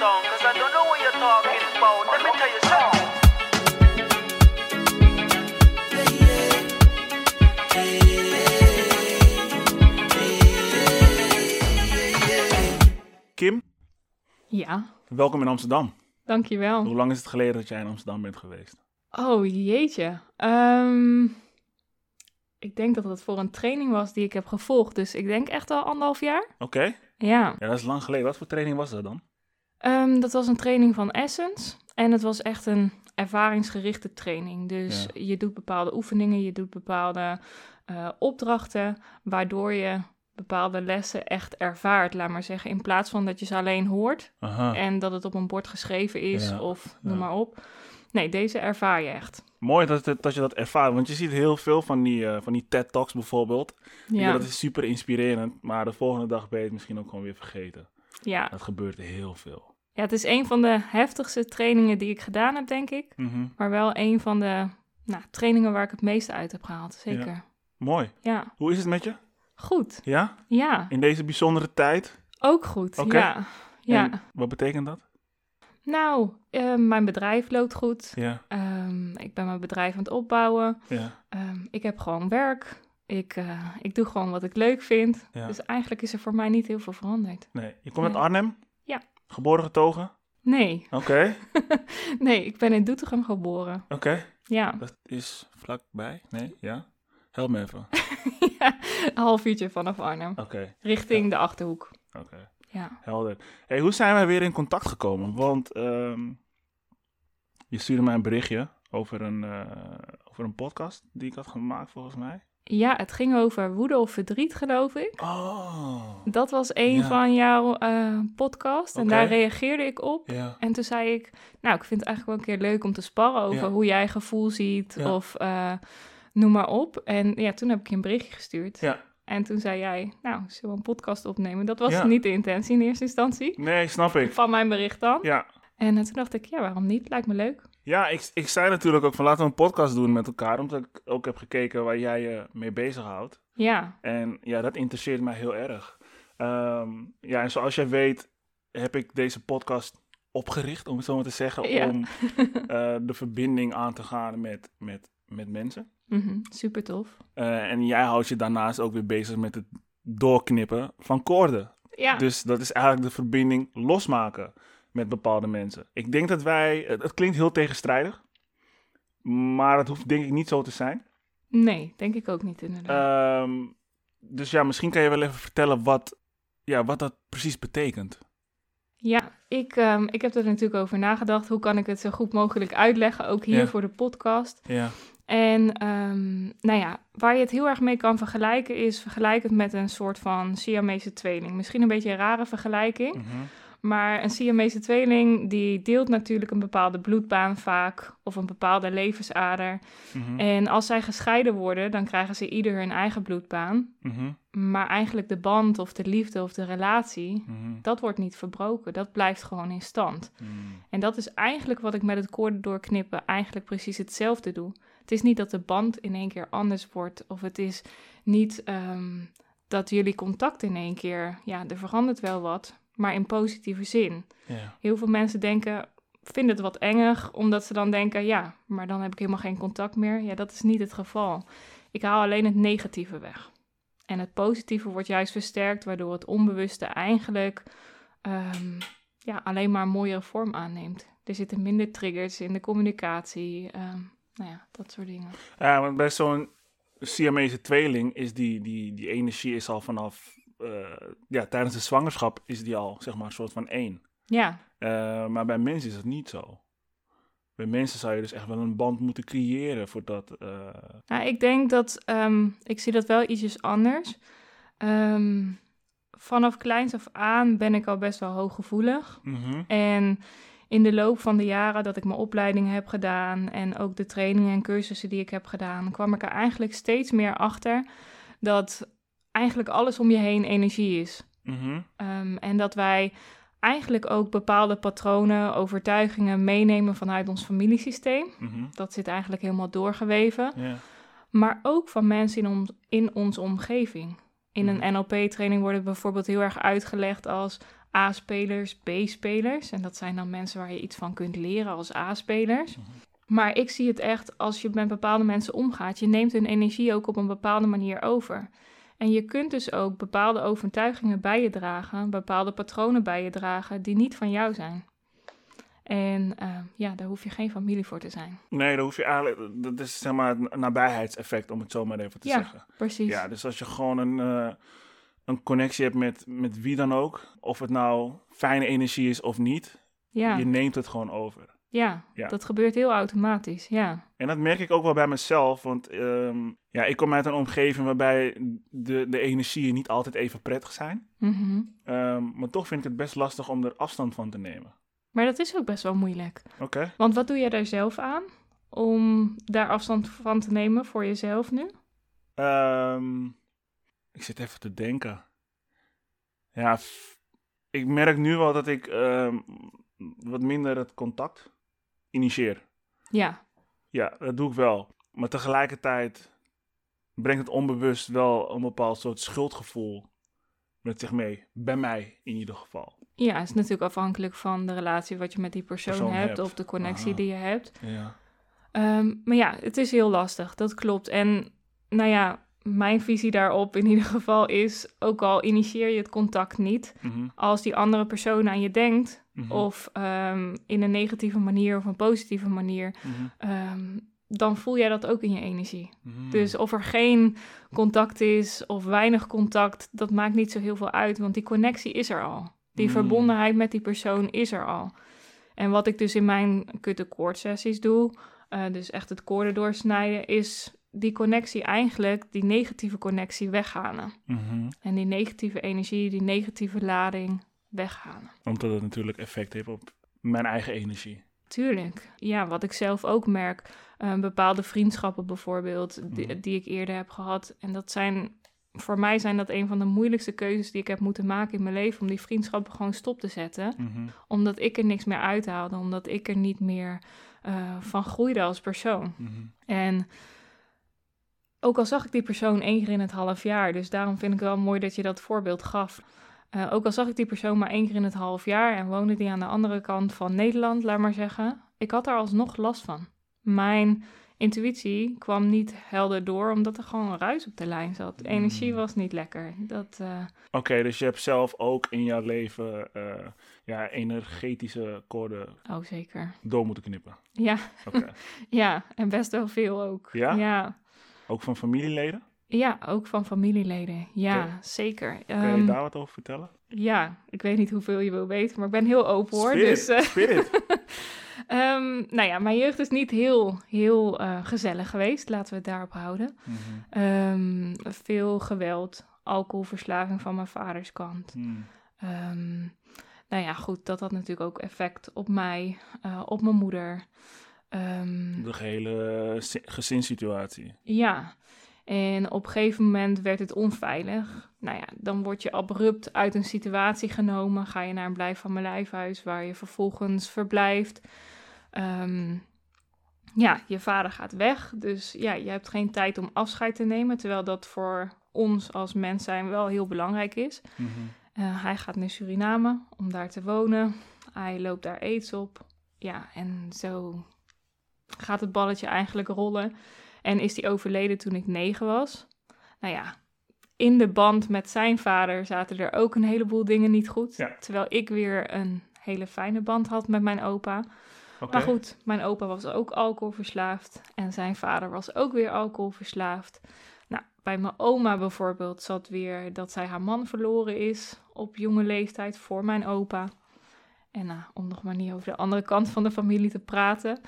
song, cause I don't know what you're talking about. Let me tell you something. Kim, Ja, welkom in Amsterdam. dankjewel. Hoe lang is het geleden dat jij in Amsterdam bent geweest? Oh jeetje. Ehm, ik denk dat het voor een training was die ik heb gevolgd. Dus ik denk echt al anderhalf jaar. Oké, Ja. ja, dat is lang geleden. Wat voor training was dat dan? Ehm, dat was een training van Essence. En het was echt een ervaringsgerichte training. Dus Ja. je doet bepaalde oefeningen, je doet bepaalde eh, opdrachten, waardoor je bepaalde lessen echt ervaart, laat maar zeggen. In plaats van dat je ze alleen hoort Aha. en dat het op een bord geschreven is Ja, of noem ja. maar op. Nee, deze ervaar je echt. Mooi dat, het- dat je dat ervaart, want je ziet heel veel van die, eh, van die TED-talks bijvoorbeeld. Ja. Ja, dat is super inspirerend, maar de volgende dag ben je het misschien ook gewoon weer vergeten. ja. Dat gebeurt heel veel. Ja, het is een van de heftigste trainingen die ik gedaan heb, denk ik. Mhm. Maar wel een van de nou, trainingen waar ik het meeste uit heb gehaald, zeker. Mooi. Ja, Hoe is het met je? goed. Ja? Ja, In deze bijzondere tijd? ook goed. Oké. Ja. ja. En wat betekent dat? Nou, eh, mijn bedrijf loopt goed. Ja, Ehm, ik ben mijn bedrijf aan het opbouwen. ja. Ehm, ik heb gewoon werk. Ik, eh, ik doe gewoon wat ik leuk vind. Ja. Dus eigenlijk is er voor mij niet heel veel veranderd. Nee. Je komt uit Nee. Arnhem? Geboren getogen? Nee, Oké, nee, ik ben in Doetinchem geboren. oké. Ja, Dat is vlakbij? Nee? Ja? Help me even. ja een half uurtje vanaf Arnhem. Oké, Richting de Achterhoek. oké. Ja. Helder. Hey, hoe zijn wij weer in contact gekomen? Want ehm, je stuurde mij een berichtje over een, eh, over een podcast die ik had gemaakt, volgens mij. Ja, het ging over woede of verdriet, geloof ik. Oh. Dat was een Ja. van jouw eh podcast en daar reageerde ik op. Ja. En toen zei ik, nou, ik vind het eigenlijk wel een keer leuk om te sparren over Ja. hoe jij gevoel ziet of eh, noem maar op. En ja, toen heb ik je een berichtje gestuurd. Ja. En toen zei jij, nou, zullen we een podcast opnemen? Dat was niet de intentie in eerste instantie, Nee, snap ik. van mijn bericht dan. Ja. En eh, toen dacht ik, ja, waarom niet? Lijkt me leuk. Ja, ik, ik zei natuurlijk ook van laten we een podcast doen met elkaar, omdat ik ook heb gekeken waar jij je mee bezighoudt. Ja, En ja, dat interesseert mij heel erg. Ehm, ja, en zoals jij weet heb ik deze podcast opgericht, om het zo maar te zeggen, Ja. om eh, de verbinding aan te gaan met, met, met mensen. Mhm, super tof. Eh, en jij houdt je daarnaast ook weer bezig met het doorknippen van koorden. Ja, Dus dat is eigenlijk de verbinding losmaken met bepaalde mensen. Ik denk dat wij, het, het klinkt heel tegenstrijdig, maar het hoeft denk ik niet zo te zijn. nee, denk ik ook niet inderdaad. Ehm, dus ja, misschien kan je wel even vertellen wat, ja, wat dat precies betekent. Ja, ik, ehm, ik heb er natuurlijk over nagedacht. Hoe kan ik het zo goed mogelijk uitleggen, ook hier Ja. voor de podcast. Ja, En ehm, nou ja, waar je het heel erg mee kan vergelijken is vergelijk het met een soort van Siamese tweeling. Misschien een beetje een rare vergelijking, mhm, maar een Siamese tweeling die deelt natuurlijk een bepaalde bloedbaan vaak of een bepaalde levensader. mhm, En als zij gescheiden worden, dan krijgen ze ieder hun eigen bloedbaan. mhm, Maar eigenlijk de band of de liefde of de relatie, mhm, dat wordt niet verbroken. Dat blijft gewoon in stand. mhm. En dat is eigenlijk wat ik met het koorden doorknippen eigenlijk precies hetzelfde doe. Het is niet dat de band in één keer anders wordt. Of het is niet ehm, dat jullie contact in één keer... Ja, er verandert wel wat, maar in positieve zin. Ja, Heel veel mensen denken, vinden het wat enger, omdat ze dan denken... Ja, maar dan heb ik helemaal geen contact meer. Ja, dat is niet het geval. Ik haal alleen het negatieve weg. En het positieve wordt juist versterkt, waardoor het onbewuste eigenlijk ehm, ja, alleen maar een mooiere vorm aanneemt. Er zitten minder triggers in de communicatie, ehm, nou ja, dat soort dingen. ja want bij zo'n Siamese tweeling is die, die, die energie is al vanaf, eh, ja, tijdens de zwangerschap is die al, zeg maar, een soort van één. Ja, Eh, maar bij mensen is dat niet zo. Bij mensen zou je dus echt wel een band moeten creëren voordat... eh, nou, ik denk dat, ehm, ik zie dat wel ietsjes anders. Ehm, vanaf kleins af aan ben ik al best wel hooggevoelig. mhm, En in de loop van de jaren dat ik mijn opleiding heb gedaan en ook de trainingen en cursussen die ik heb gedaan, kwam ik er eigenlijk steeds meer achter dat eigenlijk alles om je heen energie is. mhm, Ehm, en dat wij eigenlijk ook bepaalde patronen, overtuigingen meenemen vanuit ons familiesysteem. mhm, Dat zit eigenlijk helemaal doorgeweven. Maar ook van mensen in, in onze omgeving. In een NLP-training wordt het bijvoorbeeld heel erg uitgelegd als A-spelers, B-spelers. En dat zijn dan mensen waar je iets van kunt leren als A-spelers. Mhm. Maar ik zie het echt als je met bepaalde mensen omgaat. Je neemt hun energie ook op een bepaalde manier over. En je kunt dus ook bepaalde overtuigingen bij je dragen, bepaalde patronen bij je dragen die niet van jou zijn. En eh, ja, daar hoef je geen familie voor te zijn. Nee, dan hoef je eigenlijk... Dat is zeg maar het nabijheidseffect, om het zo maar even te Ja. zeggen. Precies. Ja, dus als je gewoon een, eh, een connectie hebt met, met wie dan ook... of het nou fijne energie is of niet... ja. je neemt het gewoon over. Ja, Ja. dat gebeurt heel automatisch. Ja. En dat merk ik ook wel bij mezelf, want ehm, ja, ik kom uit een omgeving waarbij de, de energieën niet altijd even prettig zijn. Mhm. Ehm, maar toch vind ik het best lastig om er afstand van te nemen. Maar dat is ook best wel moeilijk. Oké. Want wat doe jij daar zelf aan om daar afstand van te nemen voor jezelf nu? Ehm, ik zit even te denken. Ja, ik merk nu wel dat ik wat minder het contact initieer. Ja, Ja, dat doe ik wel. Maar tegelijkertijd brengt het onbewust wel een bepaald soort schuldgevoel met zich mee. Bij mij in ieder geval. ja, het is natuurlijk afhankelijk van de relatie wat je met die persoon, Persoon hebt, hebt. of de connectie Aha. die je hebt. Ja. Ehm, maar ja, het is heel lastig, dat klopt. En nou ja, mijn visie daarop in ieder geval is, ook al initieer je het contact niet, Mhm, als die andere persoon aan je denkt, mhm, of ehm, in een negatieve manier of een positieve manier, mhm, ehm, dan voel jij dat ook in je energie. Dus of er geen contact is of weinig contact, dat maakt niet zo heel veel uit, want die connectie is er al. Die verbondenheid met die persoon is er al. En wat ik dus in mijn kutte koordsessies doe, eh, dus echt het koorden doorsnijden, is die connectie eigenlijk, die negatieve connectie weghalen. Mhm. En die negatieve energie, die negatieve lading weghalen. Omdat het natuurlijk effect heeft op mijn eigen energie. Tuurlijk. Ja, wat ik zelf ook merk. eh, bepaalde vriendschappen bijvoorbeeld, die, Mhm. die ik eerder heb gehad. En dat zijn, voor mij zijn dat een van de moeilijkste keuzes die ik heb moeten maken in mijn leven. Om die vriendschappen gewoon stop te zetten. Mhm, Omdat ik er niks meer uithaalde. Omdat ik er niet meer eh, van groeide als persoon. En ook al zag ik die persoon één keer in het half jaar, dus daarom vind ik wel mooi dat je dat voorbeeld gaf. Eh, ook al zag ik die persoon maar één keer in het half jaar en woonde die aan de andere kant van Nederland, laat maar zeggen, ik had er alsnog last van. Mijn intuïtie kwam niet helder door, omdat er gewoon een ruis op de lijn zat. De energie Mm. was niet lekker. Dat, eh, Oké, dus je hebt zelf ook in jouw leven eh, ja, energetische koorden oh zeker. door moeten knippen. Ja, ja, en best wel veel ook. Ja? Ja, ook van familieleden? ja ook van familieleden. Ja, zeker. Kun je Ehm, daar wat over vertellen? Ja, ik weet niet hoeveel je wil weten, maar ik ben heel open hoor. Spirit, Dus, eh, spirit. ehm, nou ja, mijn jeugd is niet heel, heel eh, gezellig geweest. Laten we het daarop houden. Mhm, Ehm, veel geweld, alcoholverslaving van mijn vaders kant. Ehm, nou ja, goed, dat had natuurlijk ook effect op mij, eh, op mijn moeder. Ehm, De gehele zi- gezinssituatie. Ja, en op een gegeven moment werd het onveilig. Nou ja, dan word je abrupt uit een situatie genomen. Ga je naar een blijf van mijn lijfhuis, waar je vervolgens verblijft. Ehm, ja, je vader gaat weg, dus ja, je hebt geen tijd om afscheid te nemen. Terwijl dat voor ons als mens zijn wel heel belangrijk is. Mhm, Eh, hij gaat naar Suriname om daar te wonen. Hij loopt daar aids op. Ja, en zo gaat het balletje eigenlijk rollen. En is hij overleden toen ik negen was. Nou ja, in de band met zijn vader zaten er ook een heleboel dingen niet goed. Ja. Terwijl ik weer een hele fijne band had met mijn opa. Maar goed, mijn opa was ook alcoholverslaafd en zijn vader was ook weer alcoholverslaafd. Nou, bij mijn oma bijvoorbeeld zat weer dat zij haar man verloren is op jonge leeftijd voor mijn opa. En nou, om nog maar niet over de andere kant van de familie te praten.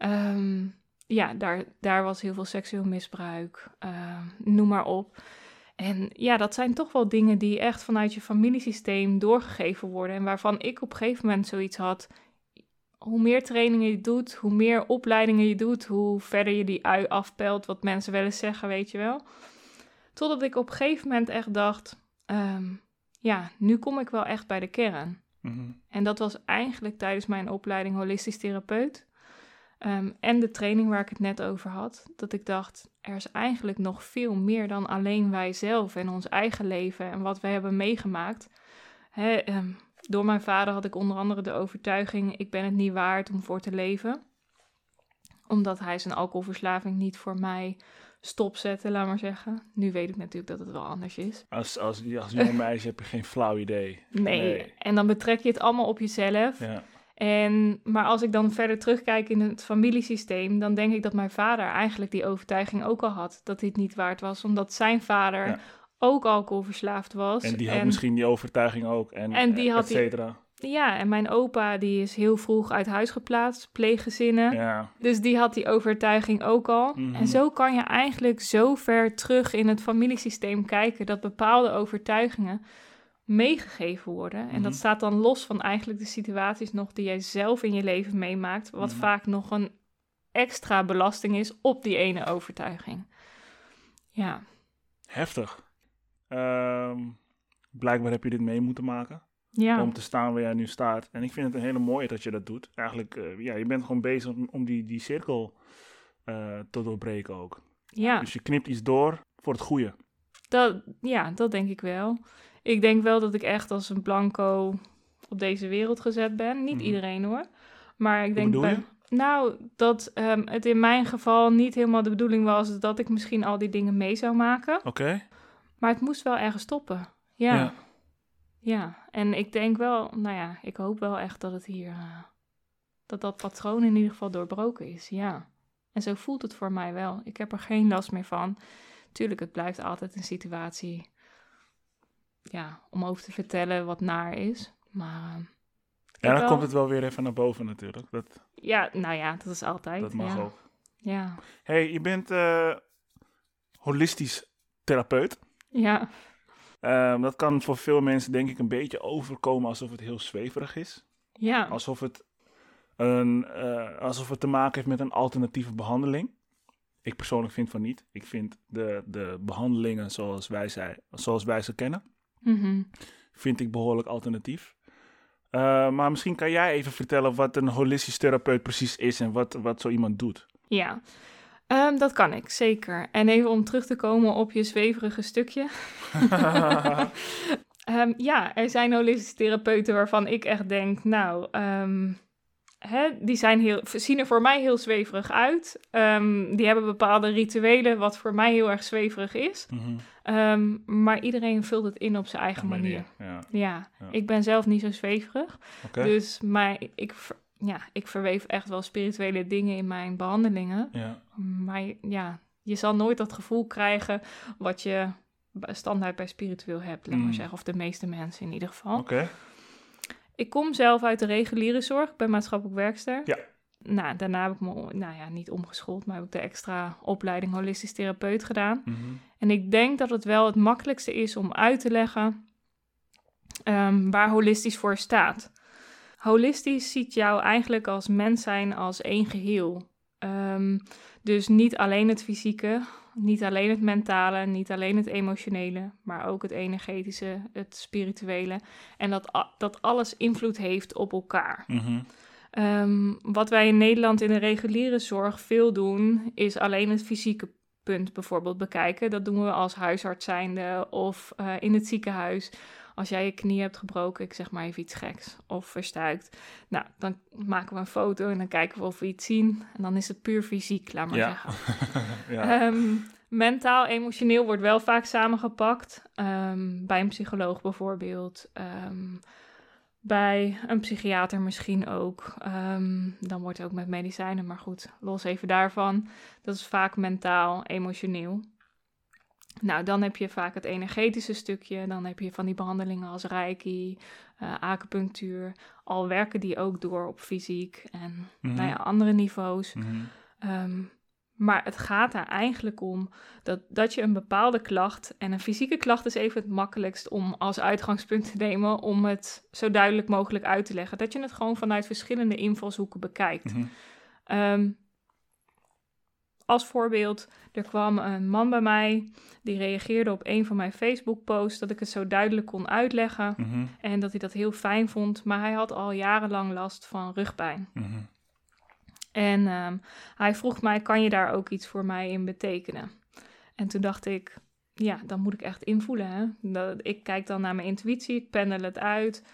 Ehm, ja, daar, daar was heel veel seksueel misbruik, ehm, noem maar op. En ja, dat zijn toch wel dingen die echt vanuit je familiesysteem doorgegeven worden. En waarvan ik op een gegeven moment zoiets had hoe meer trainingen je doet, hoe meer opleidingen je doet, hoe verder je die ui afpelt, wat mensen wel eens zeggen, weet je wel. Totdat ik op een gegeven moment echt dacht, ehm, ja, nu kom ik wel echt bij de kern. Mhm, En dat was eigenlijk tijdens mijn opleiding holistisch therapeut. Ehm, en de training waar ik het net over had. Dat ik dacht, er is eigenlijk nog veel meer dan alleen wij zelf en ons eigen leven en wat we hebben meegemaakt. Ehm, door mijn vader had ik onder andere de overtuiging: ik ben het niet waard om voor te leven. Omdat hij zijn alcoholverslaving niet voor mij stopzette, laat maar zeggen. Nu weet ik natuurlijk dat het wel anders is. Als, als, als jong meisje heb je geen flauw idee. Nee. En dan betrek je het allemaal op jezelf. Ja. En, maar als ik dan verder terugkijk in het familiesysteem, dan denk ik dat mijn vader eigenlijk die overtuiging ook al had dat dit niet waard was, omdat zijn vader Ja. ook alcoholverslaafd was. En die had misschien die overtuiging ook. En, En die eh, had et die-. Ja, en mijn opa die is heel vroeg uit huis geplaatst, pleeggezinnen. Ja. Dus die had die overtuiging ook al. Mhm. En zo kan je eigenlijk zo ver terug in het familiesysteem kijken dat bepaalde overtuigingen meegegeven worden. En dat Mhm. staat dan los van eigenlijk de situaties nog die jij zelf in je leven meemaakt, wat Mhm. vaak nog een extra belasting is op die ene overtuiging. Ja, Heftig. Ehm, blijkbaar heb je dit mee moeten maken. ja, Om te staan waar jij nu staat. En ik vind het een hele mooie dat je dat doet. Eigenlijk, eh, ja, je bent gewoon bezig om, om die, die cirkel eh, te doorbreken ook. ja. Dus je knipt iets door voor het goede. Dat, ja, dat denk ik wel. Ik denk wel dat ik echt als een blanco op deze wereld gezet ben. Niet Mhm. iedereen hoor. Maar ik denk bij-? Nou, dat ehm, het in mijn geval niet helemaal de bedoeling was dat ik misschien al die dingen mee zou maken. Oké? Maar het moest wel ergens stoppen. Ja. Ja. Ja. En ik denk wel, nou ja, ik hoop wel echt dat het hier, eh, dat dat patroon in ieder geval doorbroken is. Ja. En zo voelt het voor mij wel. Ik heb er geen last meer van. Tuurlijk, het blijft altijd een situatie, ja, om over te vertellen wat naar is. Maar ik Ja, dan wel- komt het wel weer even naar boven natuurlijk. Dat, Ja, nou ja, dat is altijd. dat mag ja. ook. Ja. hey, je bent eh, holistisch therapeut. Ja. Ehm, dat kan voor veel mensen denk ik een beetje overkomen alsof het heel zweverig is. Ja. Alsof het, een, eh, alsof het te maken heeft met een alternatieve behandeling. Ik persoonlijk vind van niet. Ik vind de, de behandelingen zoals wij, zij, zoals wij ze kennen, Mhm. vind ik behoorlijk alternatief. Eh, maar misschien kan jij even vertellen wat een holistisch therapeut precies is en wat, wat zo iemand doet. Ja, Ehm, dat kan ik, zeker. En even om terug te komen op je zweverige stukje. Ehm, ja, er zijn holistische therapeuten waarvan ik echt denk, nou, ehm, hè, die zijn heel, zien er voor mij heel zweverig uit. Die hebben bepaalde rituelen, wat voor mij heel erg zweverig is. Mhm. Ehm, maar iedereen vult het in op zijn eigen manier. Ja, Ja, Ja. ik ben zelf niet zo zweverig. Dus maar ik, ja, ik verweef echt wel spirituele dingen in mijn behandelingen. Ja. Maar ja, je zal nooit dat gevoel krijgen wat je standaard bij spiritueel hebt, laat maar Mm. zeggen. Of de meeste mensen in ieder geval. Oké. Ik kom zelf uit de reguliere zorg, ik ben maatschappelijk werkster. Ja. Nou, daarna heb ik me, nou ja, niet omgeschoold, maar heb ik de extra opleiding holistisch therapeut gedaan. Mhm. En ik denk dat het wel het makkelijkste is om uit te leggen ehm, waar holistisch voor staat. Holistisch ziet jou eigenlijk als mens zijn als één geheel. Ehm, dus niet alleen het fysieke, niet alleen het mentale, niet alleen het emotionele, maar ook het energetische, het spirituele. En dat, dat alles invloed heeft op elkaar. Mhm. Ehm, wat wij in Nederland in de reguliere zorg veel doen, is alleen het fysieke punt bijvoorbeeld bekijken. Dat doen we als huisarts zijnde of eh, in het ziekenhuis. Als jij je knie hebt gebroken, ik zeg maar even iets geks, of verstuikt. Nou, dan maken we een foto en dan kijken we of we iets zien. En dan is het puur fysiek, laat maar Ja. zeggen. ja. Ehm, mentaal, emotioneel wordt wel vaak samengepakt. Ehm, bij een psycholoog bijvoorbeeld. Ehm, bij een psychiater misschien ook. Ehm, dan wordt ook met medicijnen, maar goed, los even daarvan. Dat is vaak mentaal, emotioneel. Nou, dan heb je vaak het energetische stukje. Dan heb je van die behandelingen als reiki, eh, acupunctuur. Al werken die ook door op fysiek en Mhm. nou ja, andere niveaus. Mhm. Ehm, maar het gaat er eigenlijk om dat, dat je een bepaalde klacht, en een fysieke klacht is even het makkelijkst om als uitgangspunt te nemen, om het zo duidelijk mogelijk uit te leggen. Dat je het gewoon vanuit verschillende invalshoeken bekijkt. Mhm. Ehm, als voorbeeld, er kwam een man bij mij die reageerde op een van mijn Facebook-posts dat ik het zo duidelijk kon uitleggen Mhm. en dat hij dat heel fijn vond, maar hij had al jarenlang last van rugpijn. Mhm. En ehm, hij vroeg mij, kan je daar ook iets voor mij in betekenen? En toen dacht ik, ja, dan moet ik echt invoelen. Hè? Dat, ik kijk dan naar mijn intuïtie, ik pendel het uit.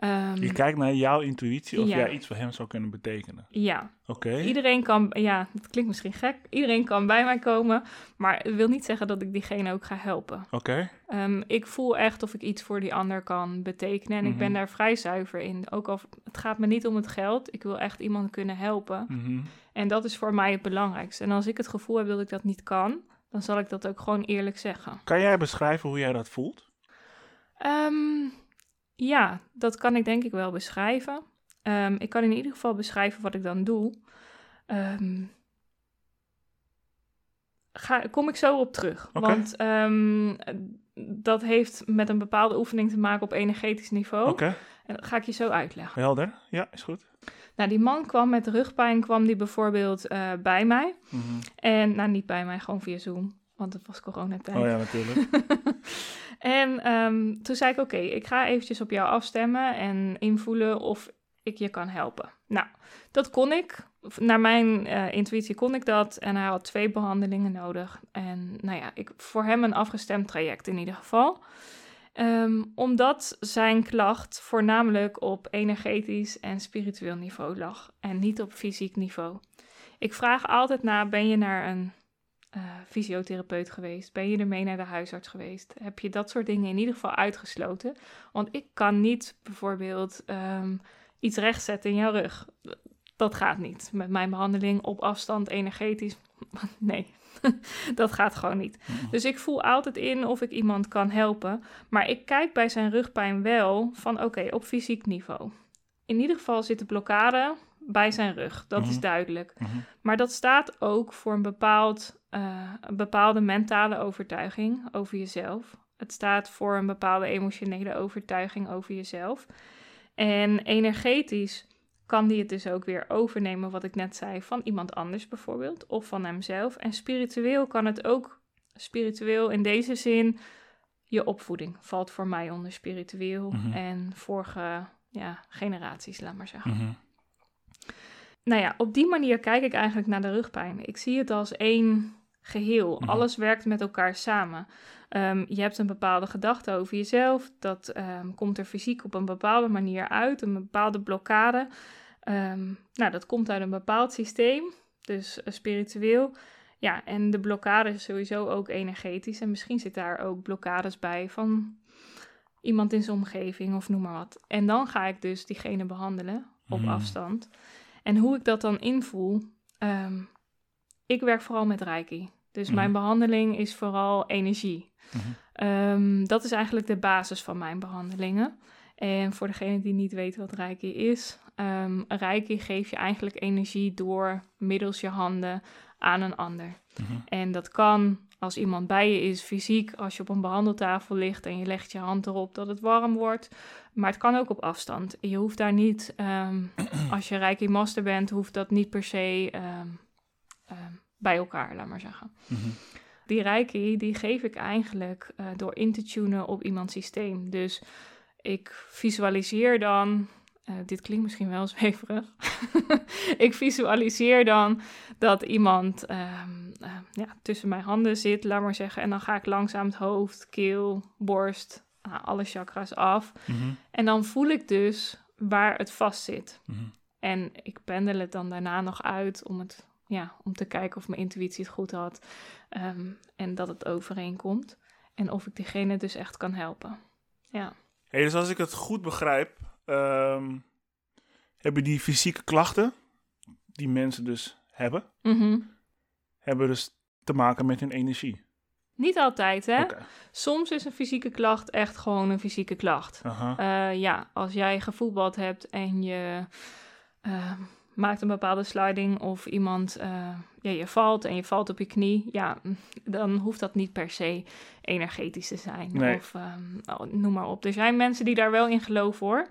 Ehm, Je kijkt naar jouw intuïtie of Ja. jij iets voor hem zou kunnen betekenen. ja, Oké. iedereen kan, ja, dat klinkt misschien gek, iedereen kan bij mij komen, maar het wil niet zeggen dat ik diegene ook ga helpen. Oké. Ehm, ik voel echt of ik iets voor die ander kan betekenen en ik ben Mhm. daar vrij zuiver in. Ook al, het gaat me niet om het geld, ik wil echt iemand kunnen helpen. Mhm. En dat is voor mij het belangrijkste. En als ik het gevoel heb dat ik dat niet kan, dan zal ik dat ook gewoon eerlijk zeggen. Kan jij beschrijven hoe jij dat voelt? Ehm, ja, dat kan ik denk ik wel beschrijven. Ehm, ik kan in ieder geval beschrijven wat ik dan doe. Ehm, ga, kom ik zo op terug. Want ehm, dat heeft met een bepaalde oefening te maken op energetisch niveau. Oké. En dat ga ik je zo uitleggen. Helder. Ja, is goed. Nou, die man kwam met rugpijn, kwam die bijvoorbeeld eh, bij mij. Mhm. En, nou, niet bij mij, gewoon via Zoom. Want het was coronatijd. Oh ja, natuurlijk. en ehm, toen zei ik, oké, ik ga eventjes op jou afstemmen en invoelen of ik je kan helpen. Nou, dat kon ik. Naar mijn eh, intuïtie kon ik dat. En hij had twee behandelingen nodig. En nou ja, ik, voor hem een afgestemd traject in ieder geval. Ehm, omdat zijn klacht voornamelijk op energetisch en spiritueel niveau lag. En niet op fysiek niveau. Ik vraag altijd na, ben je naar een eh, fysiotherapeut geweest? Ben je ermee naar de huisarts geweest? Heb je dat soort dingen in ieder geval uitgesloten? Want ik kan niet bijvoorbeeld ehm, iets rechtzetten in jouw rug. Dat gaat niet. Met mijn behandeling op afstand energetisch. Nee, dat gaat gewoon niet. Dus ik voel altijd in of ik iemand kan helpen. Maar ik kijk bij zijn rugpijn wel van oké, op fysiek niveau. In ieder geval zit de blokkade bij zijn rug. Dat is Mhm. duidelijk. Mhm. Maar dat staat ook voor een, bepaald, eh, een bepaalde mentale overtuiging over jezelf. Het staat voor een bepaalde emotionele overtuiging over jezelf. En energetisch kan die het dus ook weer overnemen, wat ik net zei, van iemand anders bijvoorbeeld, of van hemzelf. En spiritueel kan het ook, spiritueel in deze zin, je opvoeding valt voor mij onder spiritueel Mhm. en vorige ja, generaties, laat maar zeggen. Mhm. Nou ja, op die manier kijk ik eigenlijk naar de rugpijn. Ik zie het als één geheel. Mhm. Alles werkt met elkaar samen. Ehm, je hebt een bepaalde gedachte over jezelf. Dat ehm, komt er fysiek op een bepaalde manier uit. Een bepaalde blokkade. Ehm, nou, dat komt uit een bepaald systeem. Dus eh, spiritueel. Ja, en de blokkade is sowieso ook energetisch. En misschien zit daar ook blokkades bij van iemand in zijn omgeving of noem maar wat. En dan ga ik dus diegene behandelen op Mhm. afstand. En hoe ik dat dan invoel, ik werk vooral met Reiki. Dus Mhm. mijn behandeling is vooral energie. Mhm. Ehm, dat is eigenlijk de basis van mijn behandelingen. En voor degene die niet weet wat Reiki is, ehm Reiki geeft je eigenlijk energie door middels je handen aan een ander. Mhm. En dat kan als iemand bij je is, fysiek, als je op een behandeltafel ligt en je legt je hand erop dat het warm wordt. Maar het kan ook op afstand. Je hoeft daar niet, ehm, als je Reiki Master bent, hoeft dat niet per se ehm, bij elkaar, laat maar zeggen. Mhm. Die Reiki, die geef ik eigenlijk eh, door in te tunen op iemands systeem. Dus ik visualiseer dan, eh, dit klinkt misschien wel zweverig, ik visualiseer dan dat iemand ehm, eh, ja, tussen mijn handen zit, laat maar zeggen. En dan ga ik langzaam het hoofd, keel, borst, nou, alle chakras af. Mhm. En dan voel ik dus waar het vast zit. Mhm. En ik pendel het dan daarna nog uit om, het, ja, om te kijken of mijn intuïtie het goed had. ehm, en dat het overeenkomt. En of ik diegene dus echt kan helpen. Ja. Hey, dus als ik het goed begrijp, ehm, hebben die fysieke klachten, die mensen dus hebben, Mhm. hebben dus te maken met hun energie. Niet altijd, hè? Soms is een fysieke klacht echt gewoon een fysieke klacht. Eh, ja, als jij gevoetbald hebt en je eh, maakt een bepaalde sliding of iemand, eh, ja, je valt en je valt op je knie, ja, mm, dan hoeft dat niet per se energetisch te zijn. Nee. Of ehm, oh, noem maar op. Er zijn mensen die daar wel in geloven hoor.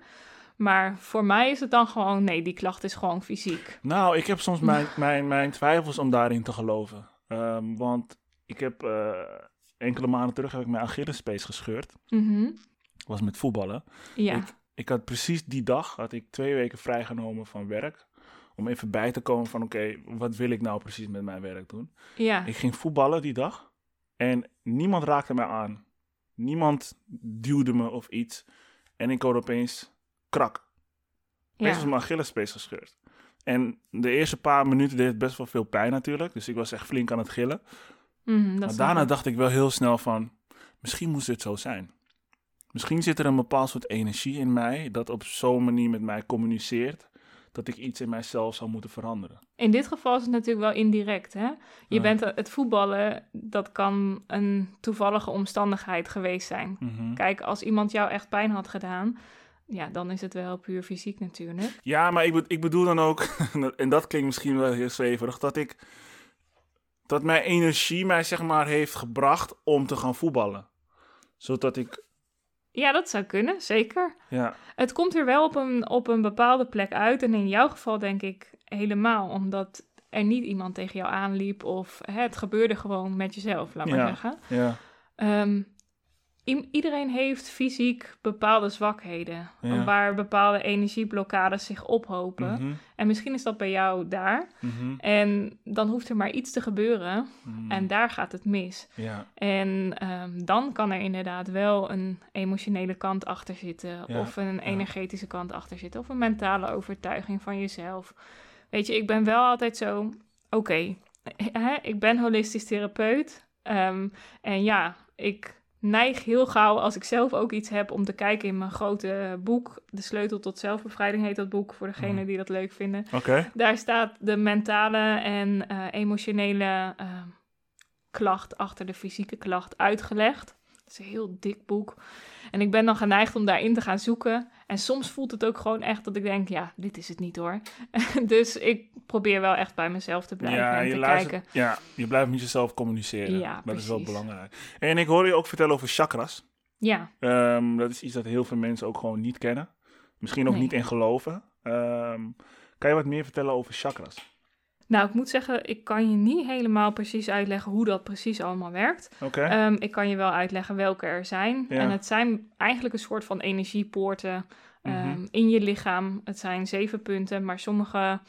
Maar voor mij is het dan gewoon, nee, die klacht is gewoon fysiek. Nou, ik heb soms mijn, mijn, mijn twijfels om daarin te geloven. Ehm, want ik heb eh, enkele maanden terug heb ik mijn Achillespees gescheurd. Mhm. was met voetballen. Ja. Ik, ik had precies die dag, had ik twee weken vrijgenomen van werk. Om even bij te komen van, oké, wat wil ik nou precies met mijn werk doen? ja. Ik ging voetballen die dag en niemand raakte mij aan. Niemand duwde me of iets. En ik hoorde opeens krak. Opeens Ja. was mijn Achillespees gescheurd. En de eerste paar minuten deed het best wel veel pijn natuurlijk. Dus ik was echt flink aan het gillen. Mhm, maar daarna dacht ik wel heel snel van... Misschien moest dit zo zijn. Misschien zit er een bepaald soort energie in mij... dat op zo'n manier met mij communiceert... dat ik iets in mijzelf zou moeten veranderen. In dit geval is het natuurlijk wel indirect. Hè? Je Ja. bent het voetballen, dat kan een toevallige omstandigheid geweest zijn. Mhm. Kijk, als iemand jou echt pijn had gedaan, ja, dan is het wel puur fysiek natuurlijk. Ja, maar ik, be- ik bedoel dan ook, en dat klinkt misschien wel heel zweverig, dat ik, dat mijn energie mij zeg maar heeft gebracht om te gaan voetballen. Zodat ik, Ja, dat zou kunnen, zeker. ja, Het komt er wel op een, op een bepaalde plek uit. En in jouw geval denk ik helemaal, omdat er niet iemand tegen jou aanliep of hè, het gebeurde gewoon met jezelf, laat maar Ja. zeggen. ja, Ehm, i- iedereen heeft fysiek bepaalde zwakheden, Ja. waar bepaalde energieblokkades zich ophopen. mhm, En misschien is dat bij jou daar. mhm, En dan hoeft er maar iets te gebeuren mhm, en daar gaat het mis. ja, En ehm, dan kan er inderdaad wel een emotionele kant achter zitten, Ja, of een energetische kant achter zitten, of een mentale overtuiging van jezelf. Weet je, ik ben wel altijd zo, oké, ik ben holistisch therapeut. ehm, en ja, ik neig heel gauw als ik zelf ook iets heb om te kijken in mijn grote boek. De sleutel tot zelfbevrijding heet dat boek, voor degenen Mhm. die dat leuk vinden. oké, Daar staat de mentale en eh, emotionele eh, klacht achter de fysieke klacht uitgelegd. Het is een heel dik boek. En ik ben dan geneigd om daarin te gaan zoeken. En soms voelt het ook gewoon echt dat ik denk, ja, dit is het niet hoor. dus ik probeer wel echt bij mezelf te blijven ja, en je te luistert, kijken. ja, je blijft met jezelf communiceren. Ja, dat is wel belangrijk. En ik hoor je ook vertellen over chakras. Ja, Ehm, dat is iets dat heel veel mensen ook gewoon niet kennen. Misschien ook Nee. niet in geloven. Ehm, kan je wat meer vertellen over chakras? Nou ik moet zeggen, ik kan je niet helemaal precies uitleggen hoe dat precies allemaal werkt. Oké, Ehm, ik kan je wel uitleggen welke er zijn. Ja. En het zijn eigenlijk een soort van energiepoorten ehm, Mhm. in je lichaam. Het zijn zeven punten, maar sommige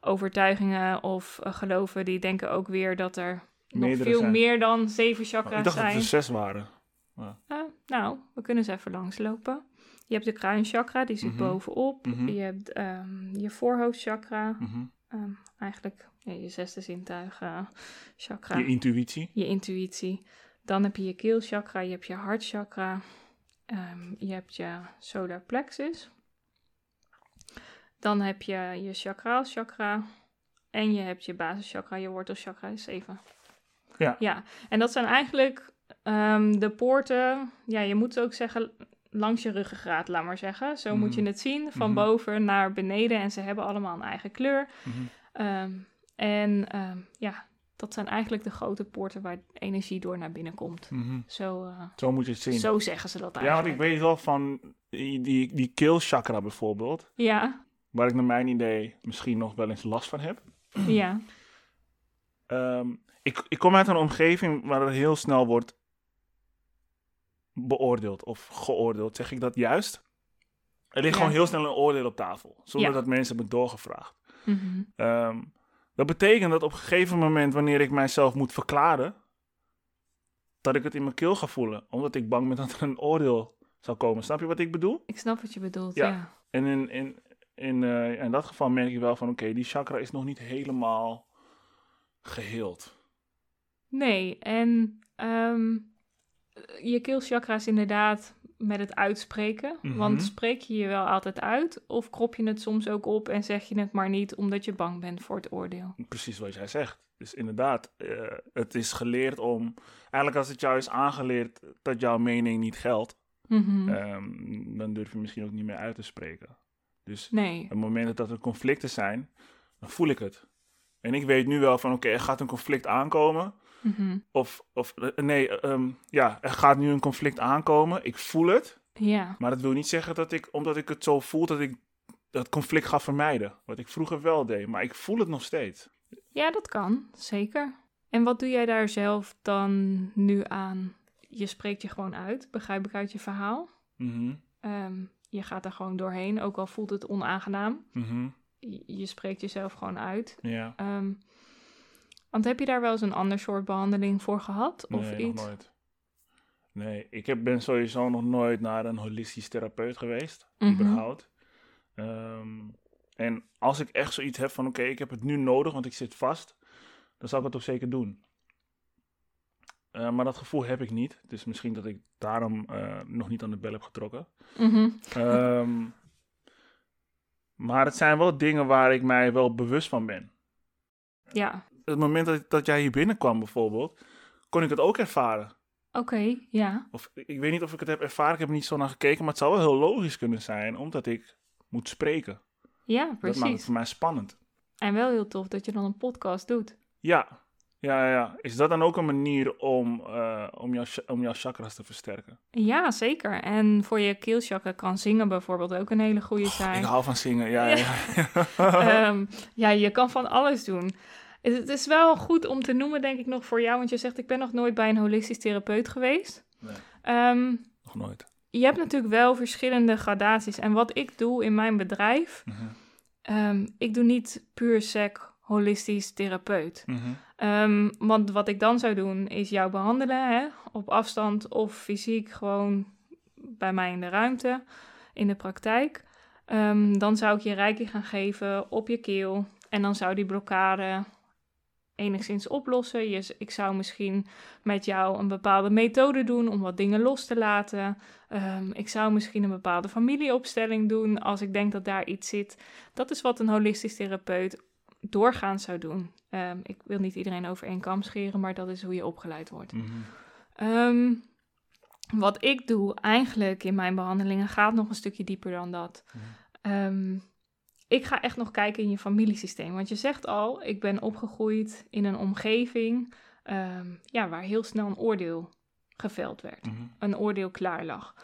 overtuigingen of eh, geloven die denken ook weer dat er nog veel zijn. meer dan zeven Oh, chakra's ik dacht dat zijn. er zes waren. Eh, nou, we kunnen ze even langslopen. Je hebt de kruinchakra, die zit Mhm. bovenop. Mhm. Je hebt ehm, je voorhoofdchakra, ehm, eigenlijk ja, je zesde zintuig eh, chakra Je intuïtie. je intuïtie. Dan heb je je keelchakra, je hebt je hartchakra, ehm, je hebt je solar plexus. Dan heb je je chakraal chakra en je hebt je basischakra, je wortelchakra is zeven. Ja. Ja, en dat zijn eigenlijk ehm, de poorten, ja, je moet ook zeggen langs je ruggengraat, laat maar zeggen. Zo moet je Mhm. het zien, van Mhm. boven naar beneden en ze hebben allemaal een eigen kleur. Ehm, en ehm, ja, dat zijn eigenlijk de grote poorten waar energie door naar binnen komt. Mhm. Zo, eh, Zo moet je het zien. zo zeggen ze dat ja, eigenlijk. want ik weet wel van die, die, die keelchakra bijvoorbeeld. Ja, Waar ik naar mijn idee misschien nog wel eens last van heb. ja, Ehm, ik, ik kom uit een omgeving waar er heel snel wordt beoordeeld of geoordeeld. Zeg ik dat juist? Er ligt Ja. gewoon heel snel een oordeel op tafel. Zonder Ja. dat mensen hebben doorgevraagd. mhm, Ehm, dat betekent dat op een gegeven moment, wanneer ik mijzelf moet verklaren, dat ik het in mijn keel ga voelen. Omdat ik bang ben dat er een oordeel zou komen. Snap je wat ik bedoel? ik snap wat je bedoelt, Ja. ja. En in, in, in, eh, in dat geval merk ik wel van, oké, die chakra is nog niet helemaal geheeld. Nee, en ehm, je keelchakra is inderdaad met het uitspreken. Mhm. Want spreek je je wel altijd uit? Of krop je het soms ook op en zeg je het maar niet omdat je bang bent voor het oordeel? Precies wat jij zegt. Dus inderdaad, eh, het is geleerd om... Eigenlijk als het jou is aangeleerd dat jouw mening niet geldt... Mhm. ehm, dan durf je misschien ook niet meer uit te spreken. Dus nee, op het moment dat er conflicten zijn, dan voel ik het. En ik weet nu wel van, oké, er gaat een conflict aankomen. Mhm. Of, of eh, nee, ehm, ja, er gaat nu een conflict aankomen. Ik voel het. ja. Maar dat wil niet zeggen dat ik, omdat ik het zo voel, dat ik dat conflict ga vermijden. Wat ik vroeger wel deed. Maar ik voel het nog steeds. Ja, dat kan, zeker. En wat doe jij daar zelf dan nu aan? Je spreekt je gewoon uit, begrijp ik uit je verhaal. Mhm, Ehm, je gaat er gewoon doorheen, ook al voelt het onaangenaam. mhm, Je, je spreekt jezelf gewoon uit. Ja. Ehm, want heb je daar wel eens een ander soort behandeling voor gehad? Of nee, iets? nog nooit. Nee, ik heb, ben sowieso nog nooit naar een holistisch therapeut geweest. Mhm. Überhaupt. Ehm, en als ik echt zoiets heb van, oké, ik heb het nu nodig, want ik zit vast, dan zal ik het ook zeker doen. Eh, maar dat gevoel heb ik niet. Dus misschien dat ik daarom eh, nog niet aan de bel heb getrokken. Mhm. Ehm, maar het zijn wel dingen waar ik mij wel bewust van ben. Ja, Het moment dat, dat jij hier binnenkwam bijvoorbeeld, kon ik het ook ervaren. oké, ja. Of ik weet niet of ik het heb ervaren, ik heb er niet zo naar gekeken, maar het zou wel heel logisch kunnen zijn, omdat ik moet spreken. Ja, Dat maakt het precies. voor mij spannend. En wel heel tof dat je dan een podcast doet. Ja, ja, ja, ja. Is dat dan ook een manier om, eh, om, jouw, om jouw chakras te versterken? Ja, zeker. En voor je keelchakra kan zingen bijvoorbeeld ook een hele goede Ik zijn. hou van zingen, ja, ja. ja. Ehm, ja, je kan van alles doen. Het, is wel goed om te noemen, denk ik, nog voor jou. Want je zegt, ik ben nog nooit bij een holistisch therapeut geweest. Nee. Ehm, Nog nooit. je hebt natuurlijk wel verschillende gradaties. En wat ik doe in mijn bedrijf, Mhm, ehm, ik doe niet puur sec holistisch therapeut. mhm, Ehm, want wat ik dan zou doen, is jou behandelen hè, op afstand of fysiek gewoon bij mij in de ruimte, in de praktijk. Dan zou ik je reiki gaan geven op je keel en dan zou die blokkade enigszins oplossen. Je, ik zou misschien met jou een bepaalde methode doen om wat dingen los te laten. Ehm, ik zou misschien een bepaalde familieopstelling doen als ik denk dat daar iets zit. Dat is wat een holistisch therapeut doorgaans zou doen. Ehm, ik wil niet iedereen over één kam scheren, maar dat is hoe je opgeleid wordt. mhm. Ehm, wat ik doe eigenlijk in mijn behandelingen gaat nog een stukje dieper dan dat. Mhm. Ik ga echt nog kijken in je familiesysteem. Want je zegt al, ik ben opgegroeid in een omgeving ehm, ja, waar heel snel een oordeel geveld werd. Mhm. Een oordeel klaar lag.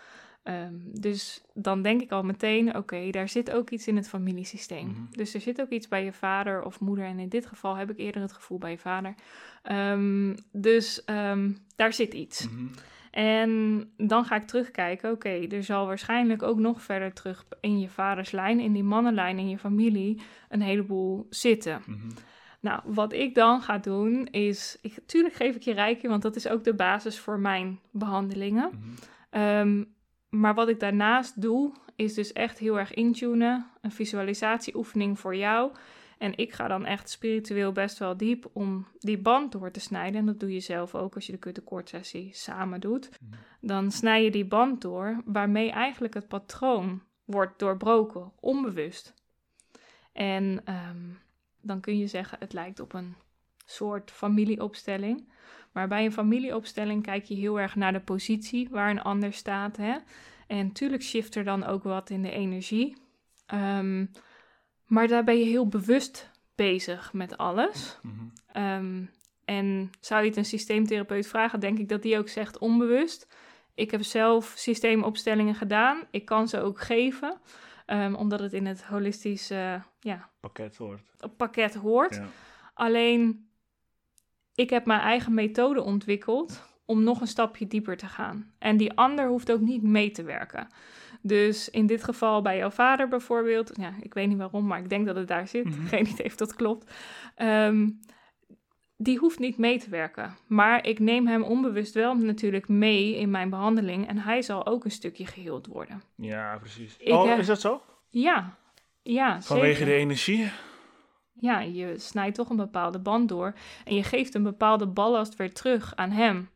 Ehm, dus dan denk ik al meteen, oké, daar zit ook iets in het familiesysteem. Mhm. Dus er zit ook iets bij je vader of moeder. En in dit geval heb ik eerder het gevoel bij je vader. Ehm, dus daar zit iets. Mhm. En dan ga ik terugkijken, oké, er zal waarschijnlijk ook nog verder terug in je vaders lijn, in die mannenlijn, in je familie, een heleboel zitten. Mhm. Nou, wat ik dan ga doen is, ik, tuurlijk geef ik je rijkje, want dat is ook de basis voor mijn behandelingen. Mhm. Ehm, maar wat ik daarnaast doe, is dus echt heel erg intunen, een visualisatieoefening voor jou. En ik ga dan echt spiritueel best wel diep om die band door te snijden. En dat doe je zelf ook als je de kuttekortsessie samen doet. Mhm. Dan snij je die band door, waarmee eigenlijk het patroon wordt doorbroken, onbewust. En ehm, dan kun je zeggen, het lijkt op een soort familieopstelling. Maar bij een familieopstelling kijk je heel erg naar de positie waar een ander staat. Hè? En tuurlijk shift er dan ook wat in de energie. Ehm, maar daar ben je heel bewust bezig met alles. Mhm. Ehm, en zou je het een systeemtherapeut vragen, denk ik dat die ook zegt onbewust. Ik heb zelf systeemopstellingen gedaan. Ik kan ze ook geven, ehm, omdat het in het holistische ja, Pakket hoort. pakket hoort. Ja. Alleen, ik heb mijn eigen methode ontwikkeld om nog een stapje dieper te gaan. En die ander hoeft ook niet mee te werken. Dus in dit geval bij jouw vader bijvoorbeeld, ja, ik weet niet waarom, maar ik denk dat het daar zit. Mhm. Geen idee of dat klopt. Ehm, die hoeft niet mee te werken. Maar ik neem hem onbewust wel natuurlijk mee in mijn behandeling. En hij zal ook een stukje geheeld worden. Ja, precies. Ik, oh, eh, is dat zo? Ja, ja Vanwege zeker. de energie? Ja, je snijdt toch een bepaalde band door en je geeft een bepaalde ballast weer terug aan hem.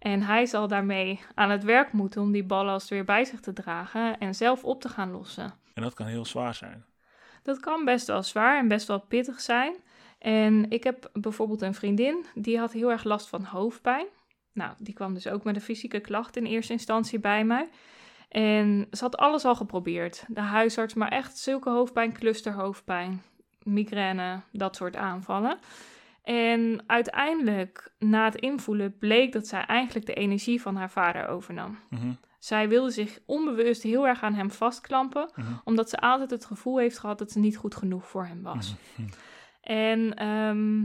En hij zal daarmee aan het werk moeten om die ballast weer bij zich te dragen en zelf op te gaan lossen. En dat kan heel zwaar zijn. Dat kan best wel zwaar en best wel pittig zijn. En ik heb bijvoorbeeld een vriendin die had heel erg last van hoofdpijn. Nou, die kwam dus ook met een fysieke klacht in eerste instantie bij mij. En ze had alles al geprobeerd. De huisarts, maar echt zulke hoofdpijn, clusterhoofdpijn, migraine, dat soort aanvallen. En uiteindelijk, na het invoelen, bleek dat zij eigenlijk de energie van haar vader overnam. Mhm. Zij wilde zich onbewust heel erg aan hem vastklampen, Mhm. omdat ze altijd het gevoel heeft gehad dat ze niet goed genoeg voor hem was. Mhm. En ehm,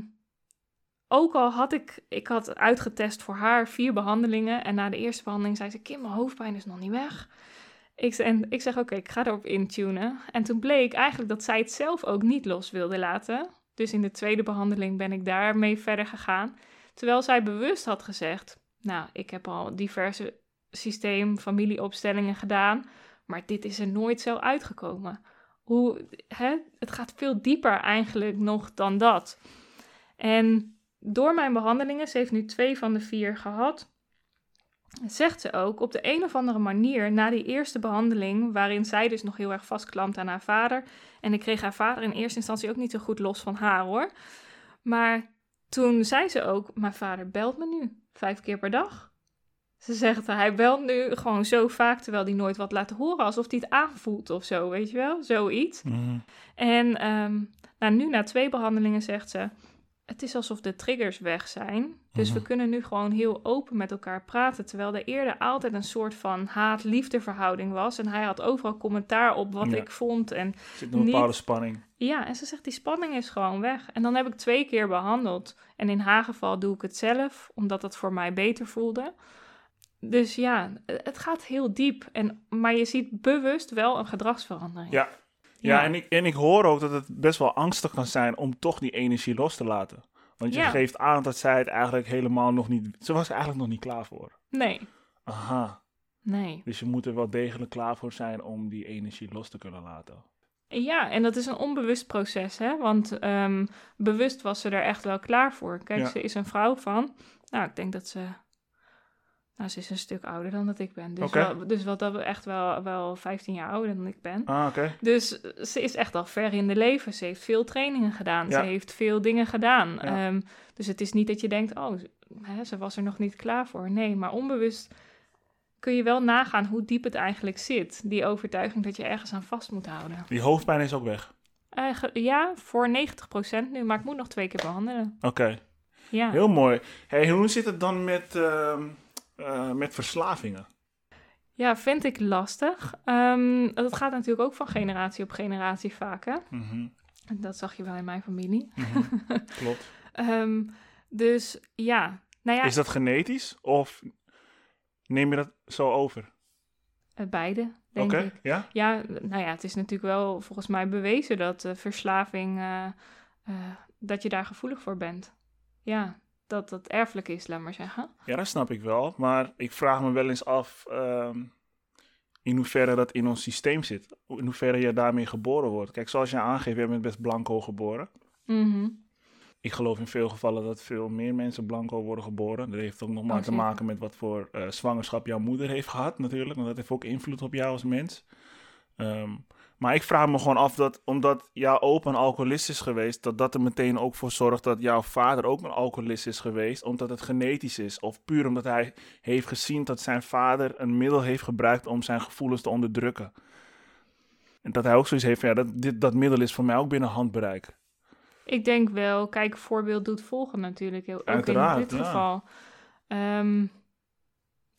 ook al had ik, ik had uitgetest voor haar vier behandelingen. En na de eerste behandeling zei ze, Kim, mijn hoofdpijn is nog niet weg. Ik, en ik zeg, oké, ik ga erop intunen. En toen bleek eigenlijk dat zij het zelf ook niet los wilde laten. Dus in de tweede behandeling ben ik daarmee verder gegaan. Terwijl zij bewust had gezegd, nou, ik heb al diverse systeem, familieopstellingen gedaan. Maar dit is er nooit zo uitgekomen. Hoe, hè, het gaat veel dieper eigenlijk nog dan dat. En door mijn behandelingen, ze heeft nu twee van de vier gehad, zegt ze ook op de een of andere manier na die eerste behandeling, waarin zij dus nog heel erg vastklampt aan haar vader. En ik kreeg haar vader in eerste instantie ook niet zo goed los van haar hoor. Maar toen zei ze ook: Mijn vader belt me nu vijf keer per dag. Ze zegt, hij belt nu gewoon zo vaak, terwijl hij nooit wat laat horen, alsof hij het aanvoelt of zo, weet je wel? Zoiets. Mhm. En ehm, nou, nu na twee behandelingen zegt ze, het is alsof de triggers weg zijn. Dus we Mhm. kunnen nu gewoon heel open met elkaar praten, terwijl er eerder altijd een soort van haat-liefde verhouding was. En hij had overal commentaar op wat Ja. ik vond en Er zit nog een Niet- bepaalde spanning. ja, en ze zegt die spanning is gewoon weg. En dan heb ik twee keer behandeld. En in haar geval doe ik het zelf, omdat het voor mij beter voelde. Dus ja, het gaat heel diep. En, maar je ziet bewust wel een gedragsverandering. Ja. Ja, en, ik, en ik hoor ook dat het best wel angstig kan zijn om toch die energie los te laten. Want je Ja. geeft aan dat zij het eigenlijk helemaal nog niet... Ze was er eigenlijk nog niet klaar voor. Nee, Aha. nee. Dus je moet er wel degelijk klaar voor zijn om die energie los te kunnen laten. Ja, en dat is een onbewust proces, hè? Want ehm, bewust was ze er echt wel klaar voor. Kijk, Ja. ze is een vrouw van. Nou, ik denk dat ze. Nou, ze is een stuk ouder dan dat ik ben. Dus, wel, dus wat dat echt wel, wel 15 jaar ouder dan ik ben. Ah, oké. Dus ze is echt al ver in de leven. Ze heeft veel trainingen gedaan. Ja. Ze heeft veel dingen gedaan. Ja. Ehm, dus het is niet dat je denkt, oh, ze- hè, ze was er nog niet klaar voor. Nee, maar onbewust kun je wel nagaan hoe diep het eigenlijk zit. Die overtuiging dat je ergens aan vast moet houden. Die hoofdpijn is ook weg. Eh, ja, voor 90% nu, maar ik moet nog twee keer behandelen. Oké. Ja. Heel mooi. Hey, hoe zit het dan met, ehm, eh, met verslavingen? ja, vind ik lastig. Ehm, dat gaat natuurlijk ook van generatie op generatie vaak, hè? Mhm, Dat zag je wel in mijn familie. mhm. Klopt. Ehm, dus ja, nou ja, Is dat genetisch of neem je dat zo over? eh, beide, denk Oké, ik. ja? Ja, nou ja, het is natuurlijk wel volgens mij bewezen dat eh, verslaving, dat je daar gevoelig voor bent. Ja, dat dat erfelijk is, laat maar zeggen. Ja, dat snap ik wel. Maar ik vraag me wel eens af ehm, in hoeverre dat in ons systeem zit. In hoeverre je daarmee geboren wordt. Kijk, zoals je aangeeft, je bent best blanco geboren. Mhm. Ik geloof in veel gevallen dat veel meer mensen blanco worden geboren. Dat heeft ook nog maar Oh, te maken met wat voor eh, zwangerschap jouw moeder heeft gehad natuurlijk. Want dat heeft ook invloed op jou als mens. Ehm, maar ik vraag me gewoon af dat, omdat jouw opa een alcoholist is geweest, dat dat er meteen ook voor zorgt dat jouw vader ook een alcoholist is geweest, omdat het genetisch is. Of puur omdat hij heeft gezien dat zijn vader een middel heeft gebruikt om zijn gevoelens te onderdrukken. En dat hij ook zoiets heeft van, ja, dat, dit, dat middel is voor mij ook binnen handbereik. Ik denk wel, kijk, voorbeeld doet volgen natuurlijk. Ook Uiteraard, in dit ja. geval. Ehm,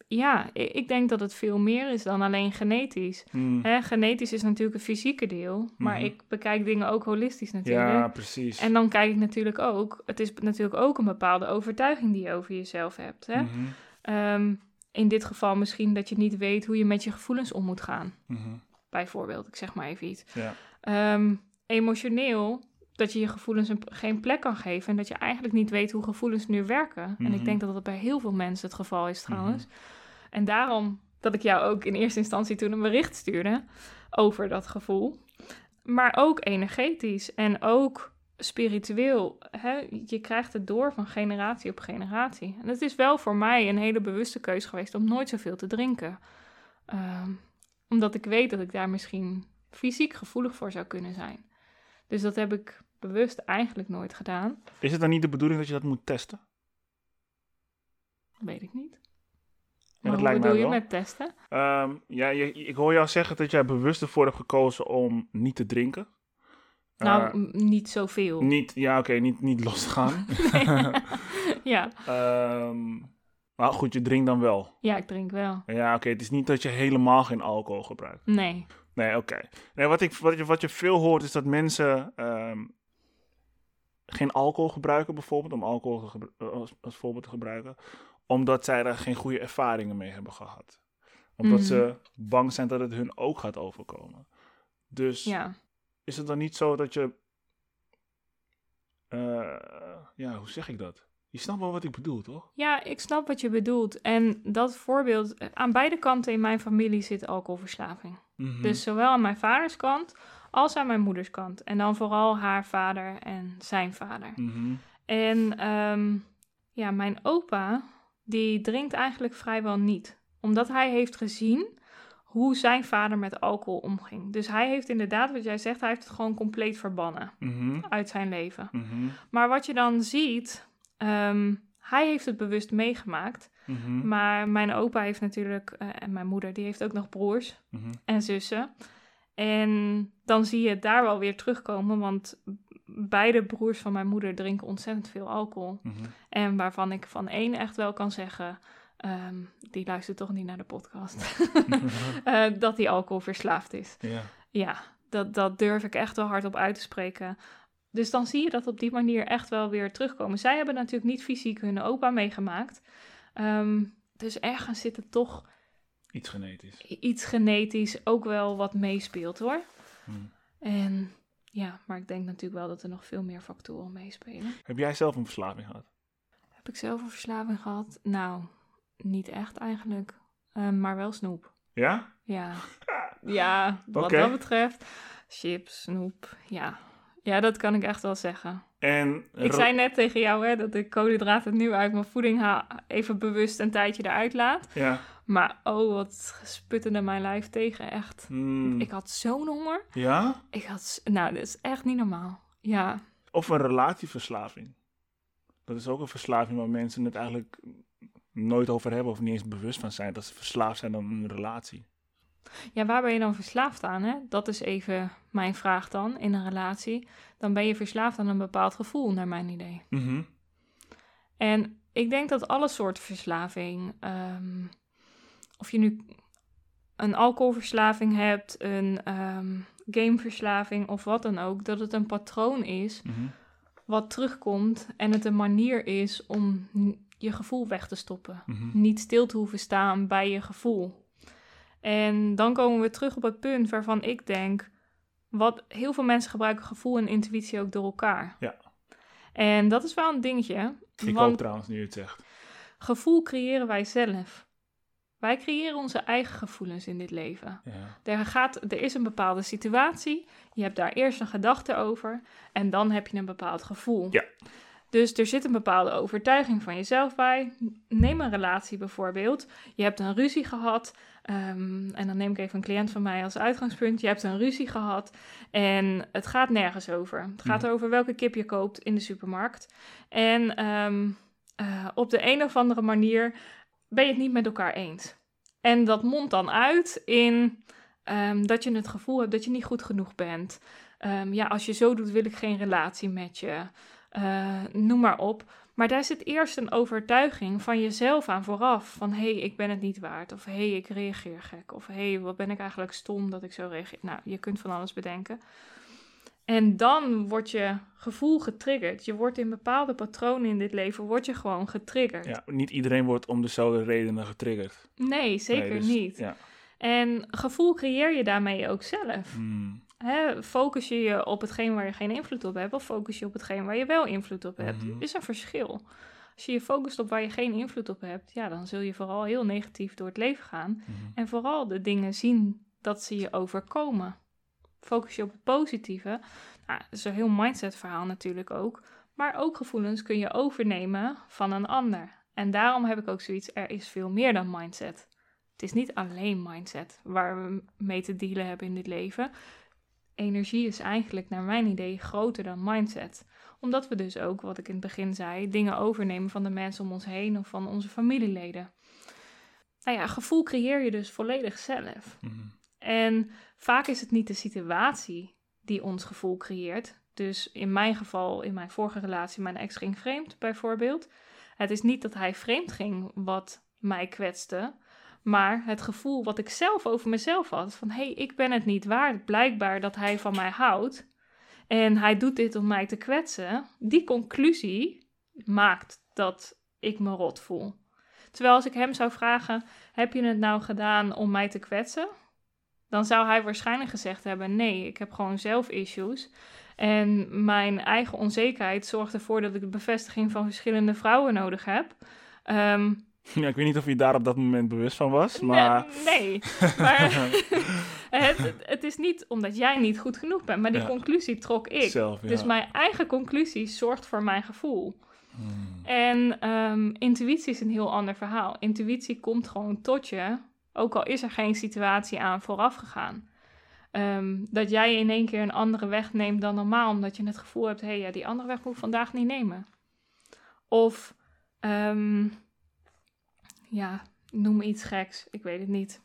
ja, ik, ik denk dat het veel meer is dan alleen genetisch. Hmm. Hè, genetisch is natuurlijk een fysieke deel, maar Mhm. ik bekijk dingen ook holistisch natuurlijk. Ja, precies. En dan kijk ik natuurlijk ook, het is natuurlijk ook een bepaalde overtuiging die je over jezelf hebt. Hè? Mhm, Ehm, in dit geval misschien dat je niet weet hoe je met je gevoelens om moet gaan. mhm. Bijvoorbeeld, ik zeg maar even iets. Ja. Ehm, emotioneel, dat je je gevoelens een, geen plek kan geven en dat je eigenlijk niet weet hoe gevoelens nu werken. En Mhm. ik denk dat dat bij heel veel mensen het geval is trouwens. En daarom dat ik jou ook in eerste instantie toen een bericht stuurde over dat gevoel. Maar ook energetisch en ook spiritueel. Hè? Je krijgt het door van generatie op generatie. En het is wel voor mij een hele bewuste keuze geweest om nooit zoveel te drinken. Ehm, omdat ik weet dat ik daar misschien fysiek gevoelig voor zou kunnen zijn. Dus dat heb ik bewust eigenlijk nooit gedaan. Is het dan niet de bedoeling dat je dat moet testen? Dat weet ik niet. Dat mij bedoel je met testen? Ehm, ja, je, ik hoor jou zeggen dat jij bewust ervoor hebt gekozen om niet te drinken. Nou, Eh, niet zoveel. niet, ja, oké, niet, niet los te gaan. ja. Ehm, maar goed, je drinkt dan wel. ja, ik drink wel. Ja, oké, het is niet dat je helemaal geen alcohol gebruikt. Nee. Nee, oké. Nee, wat, ik, wat, je, wat je veel hoort is dat mensen ehm, geen alcohol gebruiken, bijvoorbeeld, om alcohol eh, als voorbeeld te gebruiken, omdat zij daar geen goede ervaringen mee hebben gehad. Omdat Mhm. ze bang zijn dat het hun ook gaat overkomen. Dus Ja. is het dan niet zo dat je. eh, ja, hoe zeg ik dat? Je snapt wel wat ik bedoel, toch? ja, ik snap wat je bedoelt. En dat voorbeeld, aan beide kanten in mijn familie zit alcoholverslaving. Mhm. Dus zowel aan mijn vaders kant als aan mijn moeders kant. En dan vooral haar vader en zijn vader. Mhm. En ehm, ja, mijn opa, die drinkt eigenlijk vrijwel niet. Omdat hij heeft gezien hoe zijn vader met alcohol omging. Dus hij heeft inderdaad, wat jij zegt, hij heeft het gewoon compleet verbannen Mhm. uit zijn leven. Mhm. Maar wat je dan ziet, ehm, hij heeft het bewust meegemaakt. Mhm. Maar mijn opa heeft natuurlijk, eh, en mijn moeder, die heeft ook nog broers en zussen. En dan zie je het daar wel weer terugkomen, want beide broers van mijn moeder drinken ontzettend veel alcohol. Mhm. En waarvan ik van één echt wel kan zeggen, ehm, die luistert toch niet naar de podcast, eh, dat hij alcoholverslaafd is. Ja. Ja, dat, dat durf ik echt wel hardop uit te spreken. Dus dan zie je dat op die manier echt wel weer terugkomen. Zij hebben natuurlijk niet fysiek hun opa meegemaakt. Ehm, dus ergens zit er toch Iets genetisch. iets genetisch ook wel wat meespeelt hoor. Mhm. En ja, maar ik denk natuurlijk wel dat er nog veel meer factoren meespelen. Heb jij zelf een verslaving gehad? Heb ik zelf een verslaving gehad? Nou, niet echt eigenlijk. Ehm, maar wel snoep. Ja? Ja, ja wat dat betreft. Chips, snoep, ja. Ja, dat kan ik echt wel zeggen. En Ik zei net tegen jou hè, dat ik koolhydraten nu uit mijn voeding even bewust een tijdje eruit laat. Ja. Maar oh, wat sputterde mijn lijf tegen, echt. Hmm. Ik had zo'n honger. Ja? Ik had, nou, dat is echt niet normaal. Ja, Of een relatieverslaving. Dat is ook een verslaving waar mensen het eigenlijk nooit over hebben of niet eens bewust van zijn dat ze verslaafd zijn aan een relatie. Ja, waar ben je dan verslaafd aan? Hè? Dat is even mijn vraag dan in een relatie. Dan ben je verslaafd aan een bepaald gevoel, naar mijn idee. Mhm. En ik denk dat alle soorten verslaving, ehm, of je nu een alcoholverslaving hebt, een ehm, gameverslaving of wat dan ook, dat het een patroon is Mhm. wat terugkomt en het een manier is om je gevoel weg te stoppen. Mhm. Niet stil te hoeven staan bij je gevoel. En dan komen we terug op het punt waarvan ik denk, wat heel veel mensen gebruiken gevoel en intuïtie ook door elkaar. Ja. En dat is wel een dingetje. Ik want ook trouwens, nu je het zegt. gevoel creëren wij zelf. Wij creëren onze eigen gevoelens in dit leven. Ja. Er, gaat, er is een bepaalde situatie, je hebt daar eerst een gedachte over en dan heb je een bepaald gevoel. Ja. Dus er zit een bepaalde overtuiging van jezelf bij. Neem een relatie bijvoorbeeld. Je hebt een ruzie gehad. ehm, en dan neem ik even een cliënt van mij als uitgangspunt. Je hebt een ruzie gehad en het gaat nergens over. Het gaat Mhm. over welke kip je koopt in de supermarkt. En ehm, eh, op de een of andere manier ben je het niet met elkaar eens. En dat mondt dan uit in ehm, dat je het gevoel hebt dat je niet goed genoeg bent. Ehm, ja, als je zo doet, wil ik geen relatie met je. Eh, noem maar op. Maar daar zit eerst een overtuiging van jezelf aan vooraf. Van hé, hey, ik ben het niet waard. Of hé, hey, ik reageer gek. Of hé, hey, wat ben ik eigenlijk stom dat ik zo reageer. Nou, je kunt van alles bedenken. En dan wordt je gevoel getriggerd. Je wordt in bepaalde patronen in dit leven, word je gewoon getriggerd. ja, niet iedereen wordt om dezelfde redenen getriggerd. Nee, zeker Nee, dus- niet. Ja. En gevoel creëer je daarmee ook zelf. Hmm. Hè, focus je je op hetgeen waar je geen invloed op hebt, of focus je op hetgeen waar je wel invloed op hebt. Mhm. is een verschil. Als je je focust op waar je geen invloed op hebt, ja, dan zul je vooral heel negatief door het leven gaan. Mhm. En vooral de dingen zien dat ze je overkomen. Focus je op het positieve. Nou, dat is een heel mindset verhaal natuurlijk ook. Maar ook gevoelens kun je overnemen van een ander. En daarom heb ik ook zoiets, er is veel meer dan mindset. Het is niet alleen mindset waar we mee te dealen hebben in dit leven. Energie is eigenlijk naar mijn idee groter dan mindset. Omdat we dus ook, wat ik in het begin zei, dingen overnemen van de mensen om ons heen of van onze familieleden. Nou ja, gevoel creëer je dus volledig zelf. Mhm. En vaak is het niet de situatie die ons gevoel creëert. Dus in mijn geval, in mijn vorige relatie, mijn ex ging vreemd bijvoorbeeld. Het is niet dat hij vreemd ging wat mij kwetste, maar het gevoel wat ik zelf over mezelf had: van hé, hey, ik ben het niet waard. Blijkbaar dat hij van mij houdt en hij doet dit om mij te kwetsen. Die conclusie maakt dat ik me rot voel. Terwijl als ik hem zou vragen: heb je het nou gedaan om mij te kwetsen? Dan zou hij waarschijnlijk gezegd hebben: nee, ik heb gewoon zelf issues. En mijn eigen onzekerheid zorgt ervoor dat ik de bevestiging van verschillende vrouwen nodig heb. Ehm, Ja, ik weet niet of je daar op dat moment bewust van was, maar... Nee, nee. maar het, het, is niet omdat jij niet goed genoeg bent, maar die Ja. conclusie trok ik. Zelf, ja. Dus mijn eigen conclusie zorgt voor mijn gevoel. Hmm. En ehm, intuïtie is een heel ander verhaal. Intuïtie komt gewoon tot je, ook al is er geen situatie aan vooraf gegaan. Ehm, dat jij in één keer een andere weg neemt dan normaal, omdat je het gevoel hebt: hé, hey, ja, die andere weg moet ik vandaag niet nemen. Of, ehm, ja, noem iets geks, ik weet het niet.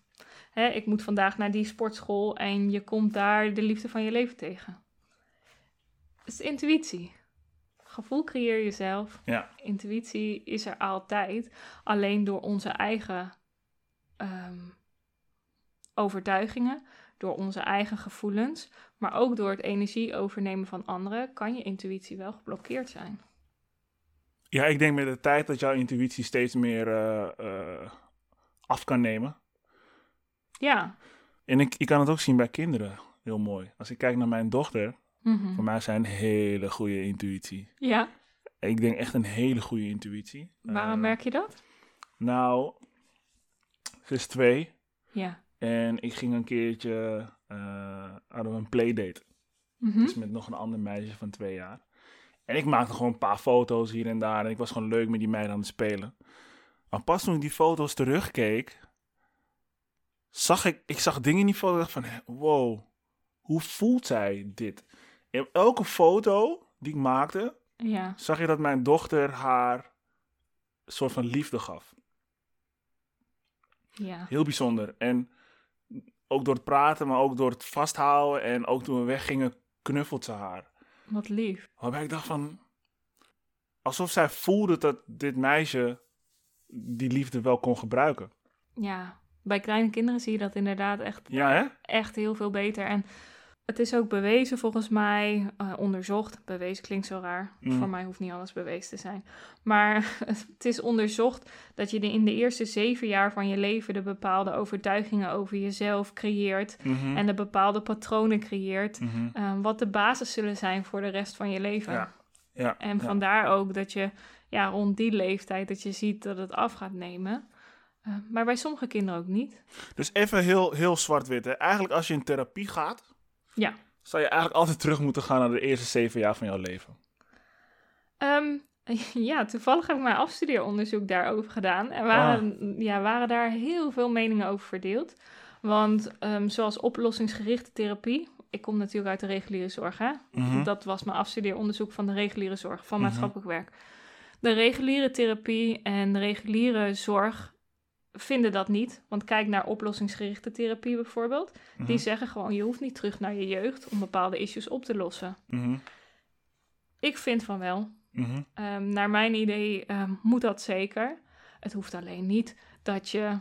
Hè, ik moet vandaag naar die sportschool en je komt daar de liefde van je leven tegen. Het is intuïtie. Gevoel creëer je zelf. Ja. Intuïtie is er altijd. Alleen door onze eigen ehm, overtuigingen, door onze eigen gevoelens, maar ook door het energie overnemen van anderen, kan je intuïtie wel geblokkeerd zijn. Ja, ik denk met de tijd dat jouw intuïtie steeds meer eh, eh, af kan nemen. Ja. En ik, ik kan het ook zien bij kinderen, heel mooi. Als ik kijk naar mijn dochter, Mhm. voor mij zijn een hele goede intuïtie. Ja. Ik denk echt een hele goede intuïtie. Waarom Eh, merk je dat? Nou, ze is twee Ja. en ik ging een keertje, eh hadden we een playdate. Mhm. Dus met nog een ander meisje van twee jaar. En ik maakte gewoon een paar foto's hier en daar. En ik was gewoon leuk met die meiden aan het spelen. Maar pas toen ik die foto's terugkeek, zag ik, ik zag dingen in die foto. dacht van, wow, hoe voelt zij dit? In elke foto die ik maakte, Ja. zag je dat mijn dochter haar soort van liefde gaf. Ja. Heel bijzonder. En ook door het praten, maar ook door het vasthouden. En ook toen we weggingen, knuffelt ze haar. Wat lief. Waarbij ik dacht van... Alsof zij voelde dat dit meisje die liefde wel kon gebruiken. Ja. Bij kleine kinderen zie je dat inderdaad echt Ja, hè? echt heel veel beter. En het is ook bewezen volgens mij, eh, onderzocht. Bewezen klinkt zo raar. Mm. Voor mij hoeft niet alles bewezen te zijn. Maar het is onderzocht dat je in de eerste zeven jaar van je leven de bepaalde overtuigingen over jezelf creëert. Mhm. En de bepaalde patronen creëert. Mhm. eh, wat de basis zullen zijn voor de rest van je leven. Ja. Ja, En ja. vandaar ook dat je ja, rond die leeftijd dat je ziet dat het af gaat nemen. Eh, maar bij sommige kinderen ook niet. Dus even heel, heel zwart-wit. hè. Eigenlijk als je in therapie gaat, Ja. zou je eigenlijk altijd terug moeten gaan naar de eerste zeven jaar van jouw leven. Ehm, ja, toevallig heb ik mijn afstudeeronderzoek daarover gedaan. En waren, ja, waren daar heel veel meningen over verdeeld. Want ehm, zoals oplossingsgerichte therapie... Ik kom natuurlijk uit de reguliere zorg, hè? Mhm. Dat was mijn afstudeeronderzoek van de reguliere zorg, van Mhm. maatschappelijk werk. De reguliere therapie en de reguliere zorg vinden dat niet. Want kijk naar oplossingsgerichte therapie bijvoorbeeld. Mhm. Die zeggen gewoon, je hoeft niet terug naar je jeugd om bepaalde issues op te lossen. Mhm. Ik vind van wel. Mhm. Ehm, naar mijn idee ehm, moet dat zeker. Het hoeft alleen niet dat je.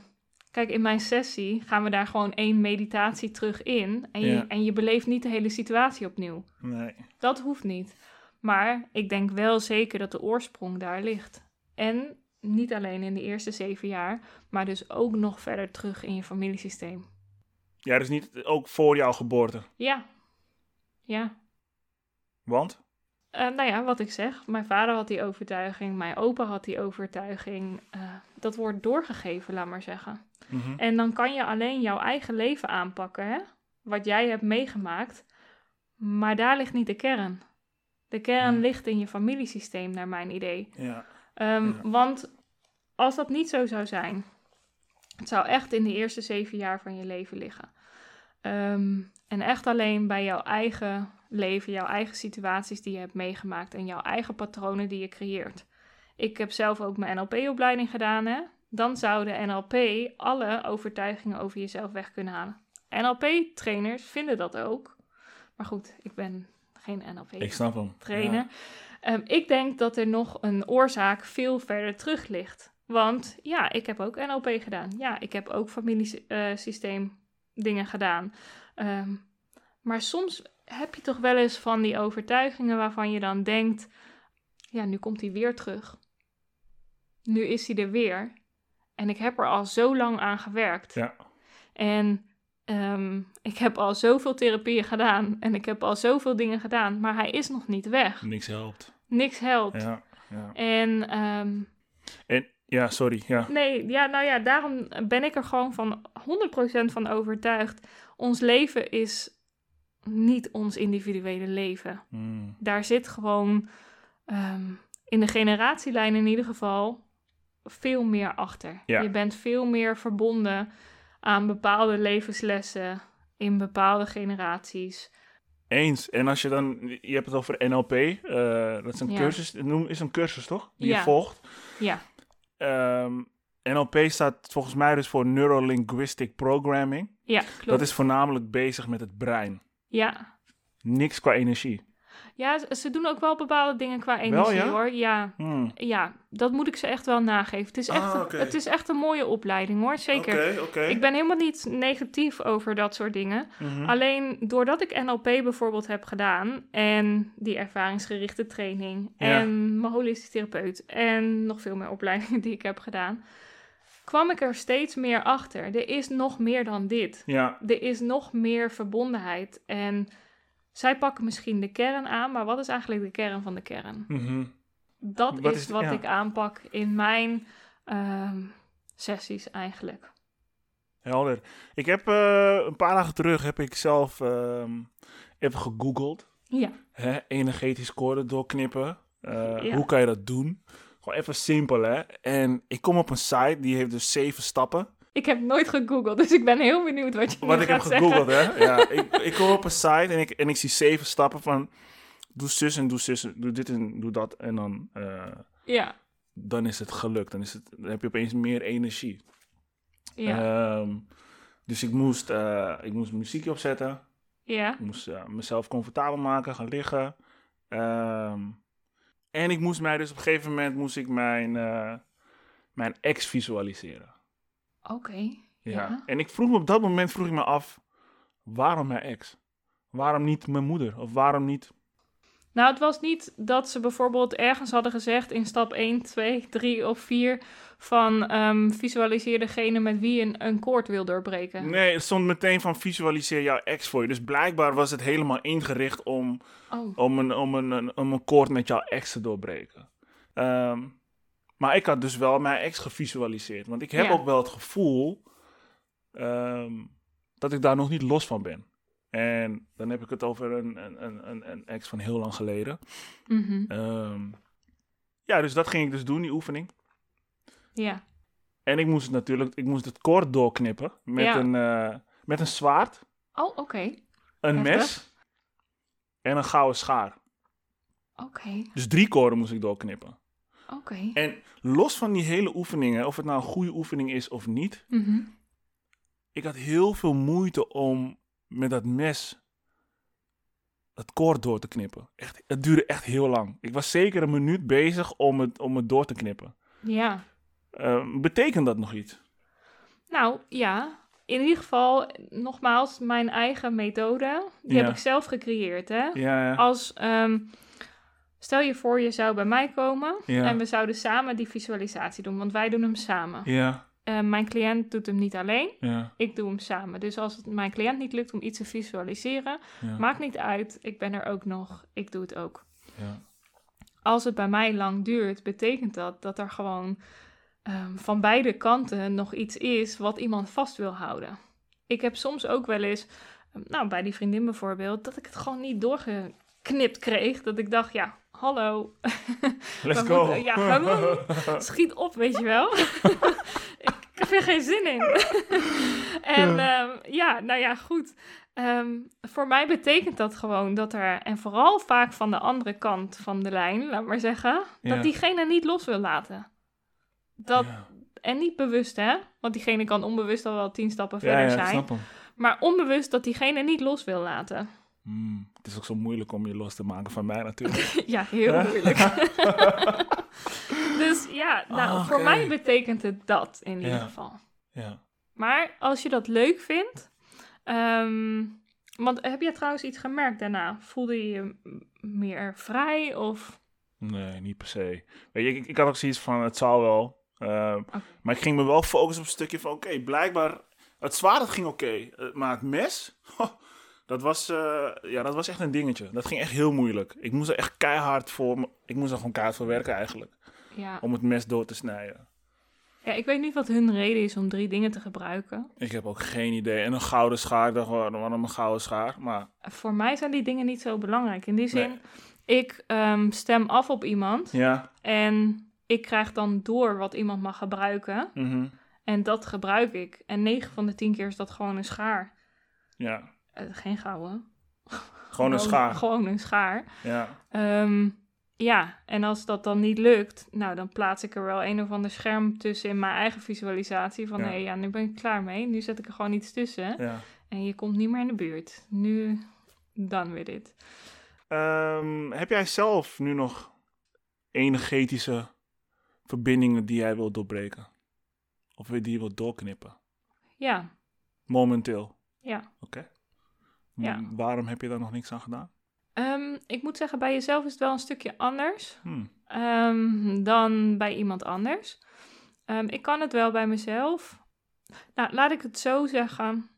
Kijk, in mijn sessie gaan we daar gewoon één meditatie terug in. En je, en je beleeft niet de hele situatie opnieuw. Nee. Dat hoeft niet. Maar ik denk wel zeker dat de oorsprong daar ligt. En niet alleen in de eerste zeven jaar, maar dus ook nog verder terug in je familiesysteem. Ja, dus niet ook voor jouw geboorte. Ja. Ja. Want? Eh, nou ja, wat ik zeg. Mijn vader had die overtuiging, mijn opa had die overtuiging. Eh, dat wordt doorgegeven, laat maar zeggen. Mhm. En dan kan je alleen jouw eigen leven aanpakken, hè? wat jij hebt meegemaakt. Maar daar ligt niet de kern. De kern ligt in je familiesysteem, naar mijn idee. Ja. Ehm, Ja. Want als dat niet zo zou zijn, het zou echt in de eerste zeven jaar van je leven liggen. Ehm, en echt alleen bij jouw eigen leven, jouw eigen situaties die je hebt meegemaakt en jouw eigen patronen die je creëert. Ik heb zelf ook mijn NLP-opleiding gedaan, hè? Dan zou de NLP alle overtuigingen over jezelf weg kunnen halen. NLP-trainers vinden dat ook. Maar goed, ik ben geen NLP Ik snap hem. trainen. Ehm, ik denk dat er nog een oorzaak veel verder terug ligt. Want ja, ik heb ook NLP gedaan. Ja, ik heb ook familiesysteem dingen gedaan. Ehm, maar soms heb je toch wel eens van die overtuigingen waarvan je dan denkt... Ja, nu komt hij weer terug. Nu is hij er weer. En ik heb er al zo lang aan gewerkt. Ja. En ehm, ik heb al zoveel therapieën gedaan. En ik heb al zoveel dingen gedaan. Maar hij is nog niet weg. Niks helpt. Niks helpt. Ja. ja. En ehm, Ja, sorry. Ja. Nee, ja, nou ja, daarom ben ik er gewoon van 100% van overtuigd. Ons leven is niet ons individuele leven. Hmm. Daar zit gewoon ehm, in de generatielijn in ieder geval veel meer achter. Ja. Je bent veel meer verbonden aan bepaalde levenslessen in bepaalde generaties. Eens. En als je dan, je hebt het over NLP, eh, dat is een Ja. cursus, noem is een cursus toch? Die Ja. je volgt. Ja, Ehm, NLP staat volgens mij dus voor Neuro-Linguistic Programming. ja klopt. Dat is voornamelijk bezig met het brein. Ja. Niks qua energie. Ja, ze- doen ook wel bepaalde dingen qua energie ja? hoor. Ja, Hmm. ja, dat moet ik ze echt wel nageven. Het is echt, Ah, een- oké. het is echt een mooie opleiding hoor, zeker. Ik ben helemaal niet negatief over dat soort dingen. Mhm. Alleen doordat ik NLP bijvoorbeeld heb gedaan en die ervaringsgerichte training Ja. en mijn holistisch therapeut en nog veel meer opleidingen die ik heb gedaan, kwam ik er steeds meer achter. Er is nog meer dan dit. Ja, Er is nog meer verbondenheid en zij pakken misschien de kern aan, maar wat is eigenlijk de kern van de kern? mhm. Dat Wat is, wat ja. ik aanpak in mijn ehm, sessies eigenlijk. helder. Ik heb eh, een paar dagen terug heb ik zelf even gegoogeld. Ja, Hè, energetisch koorden doorknippen. Eh, Ja. Hoe kan je dat doen? Gewoon even simpel, hè. En ik kom op een site, die heeft dus zeven stappen. Ik heb nooit gegoogeld, dus ik ben heel benieuwd wat je Wat nu ik heb zeggen. gegoogeld, hè. Ja, ik, ik kom op een site en ik, en ik zie zeven stappen van... Doe zus en doe zus, en doe dit en doe dat. En dan, eh, Ja, dan is het gelukt. Dan, is het, dan heb je opeens meer energie. ja, Ehm, dus ik moest, eh, ik moest muziekje opzetten. ja. Ik moest eh, mezelf comfortabel maken, gaan liggen. Ehm, en ik moest mij dus op een gegeven moment moest ik mijn, mijn ex visualiseren. Oké. Ja. Ja. En ik vroeg me op dat moment vroeg ik me af, waarom mijn ex? Waarom niet mijn moeder? Of waarom niet... Nou, het was niet dat ze bijvoorbeeld ergens hadden gezegd in stap 1, 2, 3 of 4 van ehm, visualiseer degene met wie je een, een koord wil doorbreken. Nee, het stond meteen van visualiseer jouw ex voor je. Dus blijkbaar was het helemaal ingericht om, Oh, om, een, om, een, een, om een koord met jouw ex te doorbreken. Ehm, maar ik had dus wel mijn ex gevisualiseerd. Want ik heb Ja. ook wel het gevoel ehm, dat ik daar nog niet los van ben. En dan heb ik het over een, een, een, een, ex van heel lang geleden. mhm. Ehm, ja, dus dat ging ik dus doen, die oefening. ja. En ik moest het natuurlijk, ik moest het koord doorknippen met, Ja. een, eh, met een zwaard, Oh, oké. een Heftig. mes en een gouden schaar. Oké, Dus drie koorden moest ik doorknippen. Oké. En los van die hele oefeningen, of het nou een goede oefening is of niet, Mhm. ik had heel veel moeite om met dat mes het koord door te knippen. Echt, het duurde echt heel lang. Ik was zeker een minuut bezig om het, om het door te knippen. Ja. Eh, betekent dat nog iets? Nou, ja. In ieder geval, nogmaals, mijn eigen methode. Die Ja. heb ik zelf gecreëerd, hè. Ja, ja. Als, ehm, stel je voor, je zou bij mij komen Ja. en we zouden samen die visualisatie doen, want wij doen hem samen. ja, Eh, mijn cliënt doet hem niet alleen, ja, ik doe hem samen. Dus als het mijn cliënt niet lukt om iets te visualiseren, maakt niet uit, ik ben er ook nog, ik doe het ook. ja. Als het bij mij lang duurt, betekent dat dat er gewoon ehm, van beide kanten nog iets is wat iemand vast wil houden. Ik heb soms ook wel eens, ehm, nou bij die vriendin bijvoorbeeld, dat ik het gewoon niet doorgeknipt kreeg. Dat ik dacht, ja, hallo. Let's go. moeten- ja, Schiet op, weet je wel. ik, heb er geen zin in. en ja. ja, nou ja, goed. Ehm, voor mij betekent dat gewoon dat er, en vooral vaak van de andere kant van de lijn, laat maar zeggen, Ja. dat diegene niet los wil laten. Dat, Ja. En niet bewust, hè? Want diegene kan onbewust al wel tien stappen Ja, verder zijn. snap hem. Maar onbewust dat diegene niet los wil laten. Hmm, het is ook zo moeilijk om je los te maken van mij natuurlijk. Ja, heel moeilijk. dus ja, nou, Ah, voor mij betekent het dat in ieder Ja. geval. ja. Maar als je dat leuk vindt. ehm, want heb je trouwens iets gemerkt daarna? Voelde je je meer vrij of. Nee, niet per se. Weet je, ik, ik had ook zoiets van, het zal wel. Uh, Maar ik ging me wel focussen op een stukje van, oké, blijkbaar... Het zwaard ging oké, eh, maar het mes... dat, was, eh, ja, dat was echt een dingetje. Dat ging echt heel moeilijk. Ik moest er echt keihard voor... Ik moest er gewoon keihard voor werken eigenlijk. Ja, Om het mes door te snijden. Ja, ik weet niet wat hun reden is om drie dingen te gebruiken. Ik heb ook geen idee. En een gouden schaar, ik dacht, "Wa- waarom een gouden schaar? Maar Voor mij zijn die dingen niet zo belangrijk. In die zin, Nee. ik ehm, stem af op iemand ja, en ik krijg dan door wat iemand mag gebruiken. mhm, En dat gebruik ik. En 9 van de 10 keer is dat gewoon een schaar. ja. Eh, geen gouden. Gewoon een schaar. Gewoon een schaar. Ja, Ehm, ja, en als dat dan niet lukt, nou dan plaats ik er wel een of ander scherm tussen in mijn eigen visualisatie. Van Ja. hé, ja, nu ben ik klaar mee. Nu zet ik er gewoon iets tussen. ja. En je komt niet meer in de buurt. Nu, dan weer dit. Ehm, heb jij zelf nu nog energetische verbindingen die jij wilt doorbreken? Of die je wilt doorknippen? Ja, Momenteel. ja. Oké. Ja. M- Waarom heb je daar nog niks aan gedaan? Ehm, ik moet zeggen, bij jezelf is het wel een stukje anders Hm. ehm, dan bij iemand anders. Ehm, ik kan het wel bij mezelf. Nou, laat ik het zo zeggen.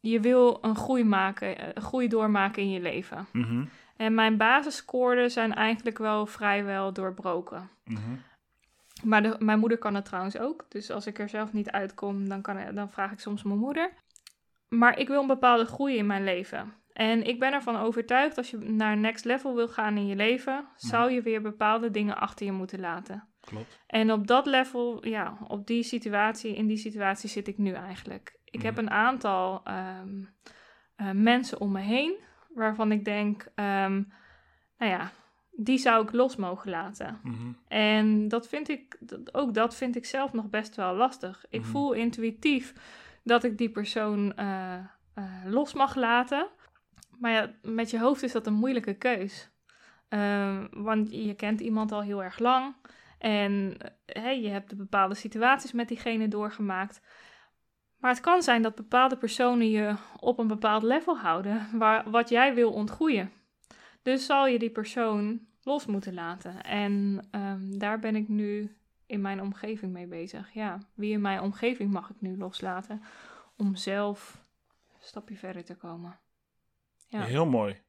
Je wil een groei maken, eh, een groei doormaken in je leven. Mhm. En mijn basisscoren zijn eigenlijk wel vrijwel doorbroken. Mhm. Maar de, mijn moeder kan het trouwens ook. Dus als ik er zelf niet uitkom, dan, kan, dan vraag ik soms mijn moeder. Maar ik wil een bepaalde groei in mijn leven. En ik ben ervan overtuigd, als je naar next level wil gaan in je leven, zou je weer bepaalde dingen achter je moeten laten. Klopt. En op dat level, ja, op die situatie, in die situatie zit ik nu eigenlijk. Ik heb Mhm. een aantal ehm, eh, mensen om me heen waarvan ik denk, ehm, nou ja, die zou ik los mogen laten. Mhm. En dat vind ik, ook dat vind ik zelf nog best wel lastig. Ik Mhm. voel intuïtief dat ik die persoon eh, eh, los mag laten. Maar ja, met je hoofd is dat een moeilijke keus. Ehm, want je kent iemand al heel erg lang. En eh, je hebt de bepaalde situaties met diegene doorgemaakt. Maar het kan zijn dat bepaalde personen je op een bepaald level houden waar, wat jij wil ontgroeien. Dus zal je die persoon los moeten laten. En ehm, daar ben ik nu in mijn omgeving mee bezig. Ja, wie in mijn omgeving mag ik nu loslaten om zelf een stapje verder te komen. Ja. Heel mooi.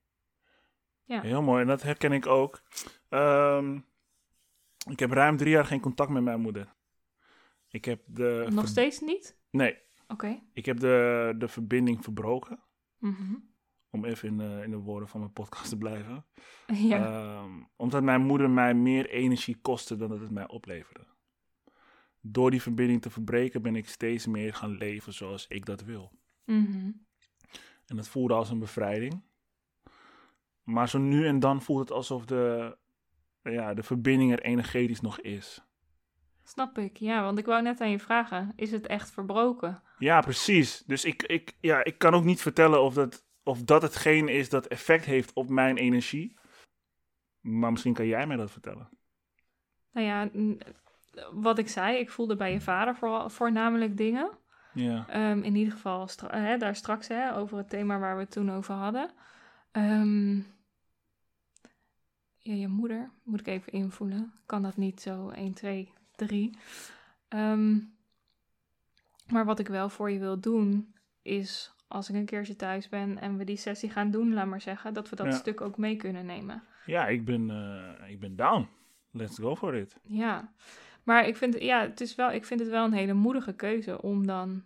Ja. Heel mooi. En dat herken ik ook. Ehm, ik heb ruim drie jaar geen contact met mijn moeder. Ik heb de... Nog steeds niet? Nee, Oké. ik heb de, de verbinding verbroken. Mhm. Om even in de, in de woorden van mijn podcast te blijven. Ja. Ehm, omdat mijn moeder mij meer energie kostte dan dat het mij opleverde. Door die verbinding te verbreken ben ik steeds meer gaan leven zoals ik dat wil. Mhm. En dat voelde als een bevrijding. Maar zo nu en dan voelt het alsof de, ja, de verbinding er energetisch nog is. Snap ik, ja, want ik wou net aan je vragen: is het echt verbroken? Ja, precies. Dus ik, ik, ja, ik kan ook niet vertellen of dat, of dat hetgeen is dat effect heeft op mijn energie. Maar misschien kan jij mij dat vertellen. Nou ja, wat ik zei, ik voelde bij je vader voornamelijk dingen. Ja. Ehm, in ieder geval stra- hè, daar straks hè, over het thema waar we het toen over hadden. Ehm, ja, je moeder, moet ik even invoelen. Kan dat niet zo 1, 2, 3. Ehm, maar wat ik wel voor je wil doen, is als ik een keertje thuis ben en we die sessie gaan doen, laat maar zeggen, dat we dat Ja. stuk ook mee kunnen nemen. Ja, ik ben, eh, ik ben down. Let's go for it. Ja, maar ik vind, ja, het is wel, ik vind het wel een hele moedige keuze om dan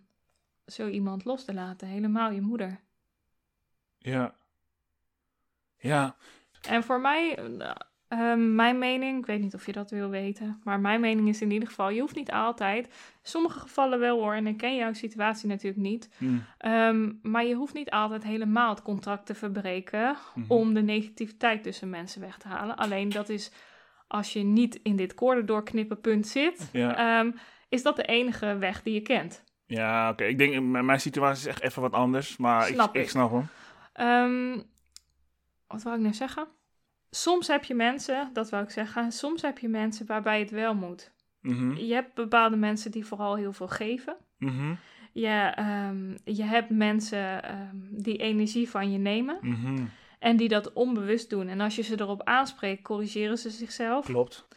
zo iemand los te laten. Helemaal je moeder. Ja. Ja. En voor mij, eh, ehm, mijn mening, ik weet niet of je dat wil weten, maar mijn mening is in ieder geval, je hoeft niet altijd, sommige gevallen wel hoor, en ik ken jouw situatie natuurlijk niet, Hm. ehm, maar je hoeft niet altijd helemaal het contract te verbreken Mhm. om de negativiteit tussen mensen weg te halen. Alleen dat is, als je niet in dit koorden doorknippen punt zit, Ja. ehm, is dat de enige weg die je kent. Ja, oké. Ik denk, mijn situatie is echt even wat anders. Maar Snap ik, ik ik. snap hem. Ehm, wat wou ik nou zeggen? Soms heb je mensen, dat wou ik zeggen, soms heb je mensen waarbij het wel moet. Mhm. Je hebt bepaalde mensen die vooral heel veel geven. Mhm. Je, ehm, je hebt mensen die energie van je nemen Mhm. En die dat onbewust doen. En als je ze erop aanspreekt, corrigeren ze zichzelf. Klopt.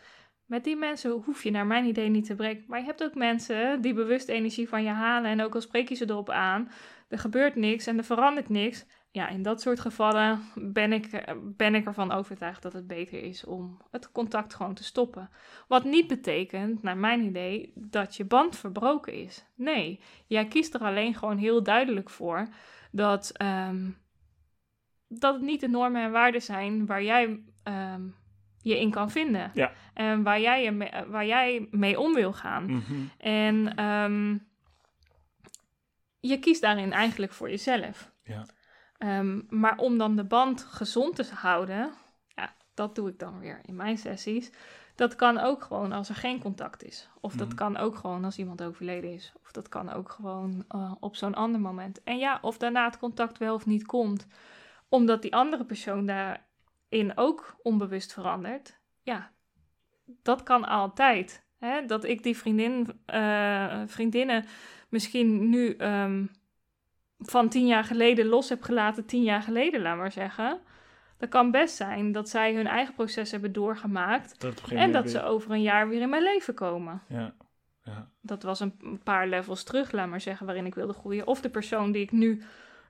Met die mensen hoef je naar mijn idee niet te breken. Maar je hebt ook mensen die bewust energie van je halen. En ook al spreek je ze erop aan, er gebeurt niks en er verandert niks. ja, in dat soort gevallen ben ik, ben ik ervan overtuigd dat het beter is om het contact gewoon te stoppen. Wat niet betekent, naar mijn idee, dat je band verbroken is. Nee, jij kiest er alleen gewoon heel duidelijk voor dat, ehm, dat het niet de normen en waarden zijn waar jij ehm, je in kan vinden. Ja. En waar jij, je mee, waar jij mee om wil gaan. Mhm. En ehm, je kiest daarin eigenlijk voor jezelf. Ja. Ehm, maar om dan de band gezond te houden, ja, dat doe ik dan weer in mijn sessies. Dat kan ook gewoon als er geen contact is. Of dat Mhm. kan ook gewoon als iemand overleden is. Of dat kan ook gewoon eh, op zo'n ander moment. En ja, of daarna het contact wel of niet komt, omdat die andere persoon daarin ook onbewust verandert. Ja, dat kan altijd. Hè? Dat ik die vriendin, eh, vriendinnen misschien nu ehm, van tien jaar geleden los heb gelaten, tien jaar geleden, laat maar zeggen. Dat kan best zijn dat zij hun eigen proces hebben doorgemaakt. Dat En dat ze over een jaar weer in mijn leven komen. Ja. Ja. Dat was een paar levels terug, laat maar zeggen, waarin ik wilde groeien. Of de persoon die ik nu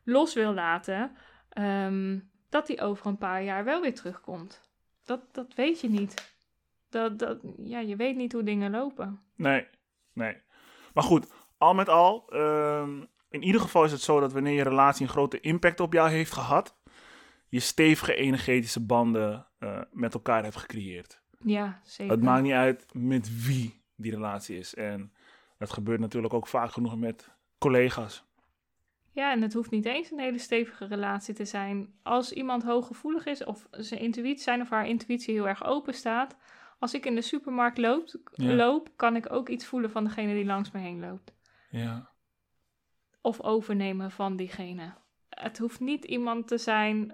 los wil laten, ehm, dat die over een paar jaar wel weer terugkomt. Dat, dat weet je niet. Dat, dat, ja, je weet niet hoe dingen lopen. Nee, nee. Maar goed, al met al, ehm, in ieder geval is het zo dat wanneer je relatie een grote impact op jou heeft gehad, je stevige energetische banden eh, met elkaar hebt gecreëerd. Ja, zeker. Het maakt niet uit met wie die relatie is. En dat gebeurt natuurlijk ook vaak genoeg met collega's. Ja, en het hoeft niet eens een hele stevige relatie te zijn. Als iemand hooggevoelig is of zijn intuïtie, zijn of haar intuïtie heel erg open staat. Als ik in de supermarkt loop, Ja. loop, kan ik ook iets voelen van degene die langs me heen loopt. Ja, Of overnemen van diegene. Het hoeft niet iemand te zijn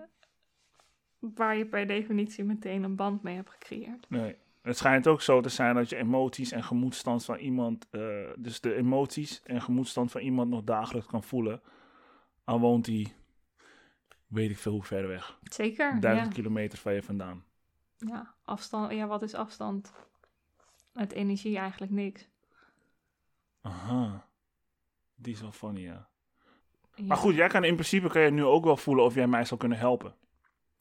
waar je per definitie meteen een band mee hebt gecreëerd. nee. Het schijnt ook zo te zijn dat je emoties en gemoedstand van iemand, eh, dus de emoties en gemoedstand van iemand nog dagelijks kan voelen. Al woont hij, weet ik veel hoe ver weg. Zeker, Duizend ja. kilometer van je vandaan. ja. Afstand, ja, wat is afstand? Met energie eigenlijk niks. Aha. Die is wel funny, ja. Ja. Maar goed, jij kan in principe kan je nu ook wel voelen of jij mij zou kunnen helpen.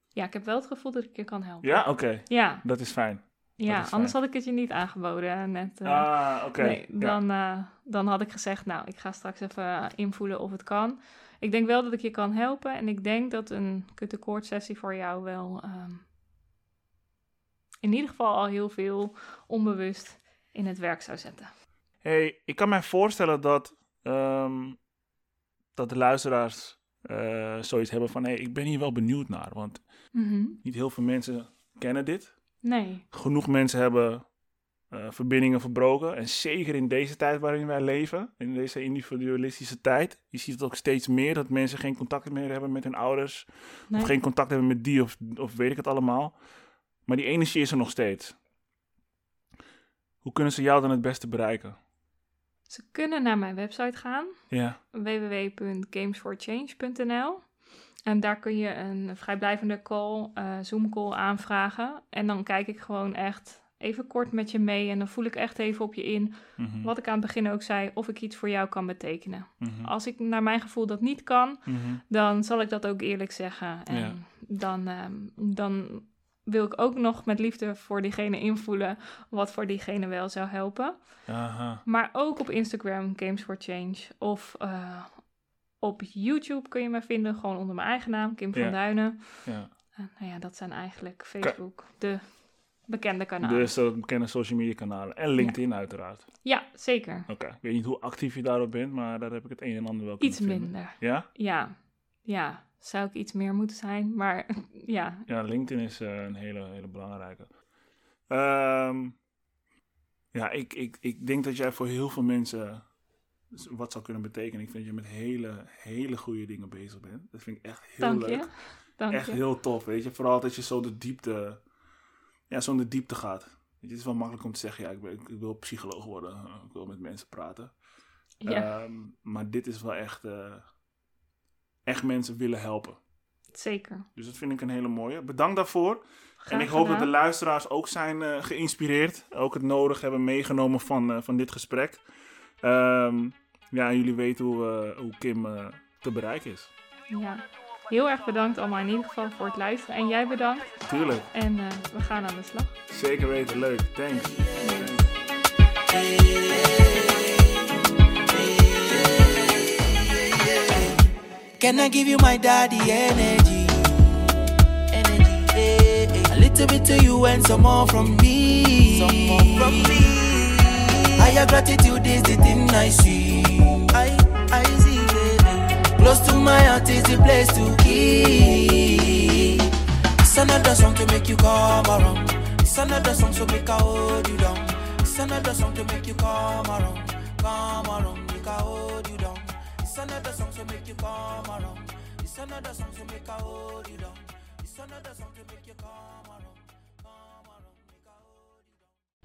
Ja, ik heb wel het gevoel dat ik je kan helpen. Ja, oké. Ja, Dat is fijn. ja is anders fijn. had ik het je niet aangeboden. Net, eh, ah, oké. nee, Ja. dan, eh, dan had ik gezegd, nou, ik ga straks even invoelen of het kan. Ik denk wel dat ik je kan helpen. En ik denk dat een kutte sessie voor jou wel ehm, in ieder geval al heel veel onbewust in het werk zou zetten. Hey, ik kan mij voorstellen dat, ehm, dat de luisteraars eh, zoiets hebben van... Hey, ik ben hier wel benieuwd naar, want Mhm. niet heel veel mensen kennen dit. Nee, Genoeg mensen hebben eh, verbindingen verbroken. En zeker in deze tijd waarin wij leven, in deze individualistische tijd... Je ziet het ook steeds meer, dat mensen geen contact meer hebben met hun ouders... nee. Of geen contact hebben met die of, of weet ik het allemaal. Maar die energie is er nog steeds. Hoe kunnen ze jou dan het beste bereiken? Ze kunnen naar mijn website gaan. Ja, www.gamesforchange.nl. En daar kun je een vrijblijvende call, eh, Zoom call aanvragen. En dan kijk ik gewoon echt even kort met je mee. En dan voel ik echt even op je in, mhm, wat ik aan het begin ook zei, of ik iets voor jou kan betekenen. mhm, Als ik naar mijn gevoel dat niet kan, mhm. dan zal ik dat ook eerlijk zeggen. En Ja. dan, ehm, dan wil ik ook nog met liefde voor diegene invoelen wat voor diegene wel zou helpen. Aha, Maar ook op Instagram, Games for Change. Of eh, op YouTube kun je me vinden, gewoon onder mijn eigen naam, Kim van. Duinen. ja. Nou ja, dat zijn eigenlijk Facebook, de bekende kanalen. Dus de bekende social media kanalen. En LinkedIn uiteraard. Ja, zeker. Oké, ik weet niet hoe actief je daarop bent, maar daar heb ik het een en ander wel kunnen Iets minder. Ja? Ja, ja. Zou ik iets meer moeten zijn, maar ja. Ja, LinkedIn is eh, een hele, hele belangrijke. Ehm, ja, ik, ik, ik denk dat jij voor heel veel mensen wat zou kunnen betekenen. Ik vind dat je met hele, hele goede dingen bezig bent. Dat vind ik echt heel Dank leuk. je. Dank echt je. heel tof, weet je. Vooral dat je zo de diepte, ja, zo in de diepte gaat. Het is wel makkelijk om te zeggen, ja, ik, ben, ik wil psycholoog worden. Ik wil met mensen praten. Ja, Ehm, maar dit is wel echt, eh, echt mensen willen helpen. zeker. Dus dat vind ik een hele mooie. Bedankt daarvoor. Graag en ik hoop dat de luisteraars ook zijn eh, geïnspireerd. Ook het nodig hebben meegenomen van, eh, van dit gesprek. Ehm, ja, jullie weten hoe, hoe Kim te bereiken is. Ja. Heel erg bedankt allemaal in ieder geval voor het luisteren. En jij bedankt. Tuurlijk. En uh, we gaan aan de slag. Zeker weten, leuk. Thanks. Can I give you my daddy energy? Energy. A little bit to you and some more from me. Some more from me. Higher gratitude is the thing I see. Close to my heart is the place to be. It's another song to make you come around. It's another song to make I hold you down. It's another song to make you come around. Come around, make I hold you down. It's another song to make you come around. It's another song to make I hold you down. It's another song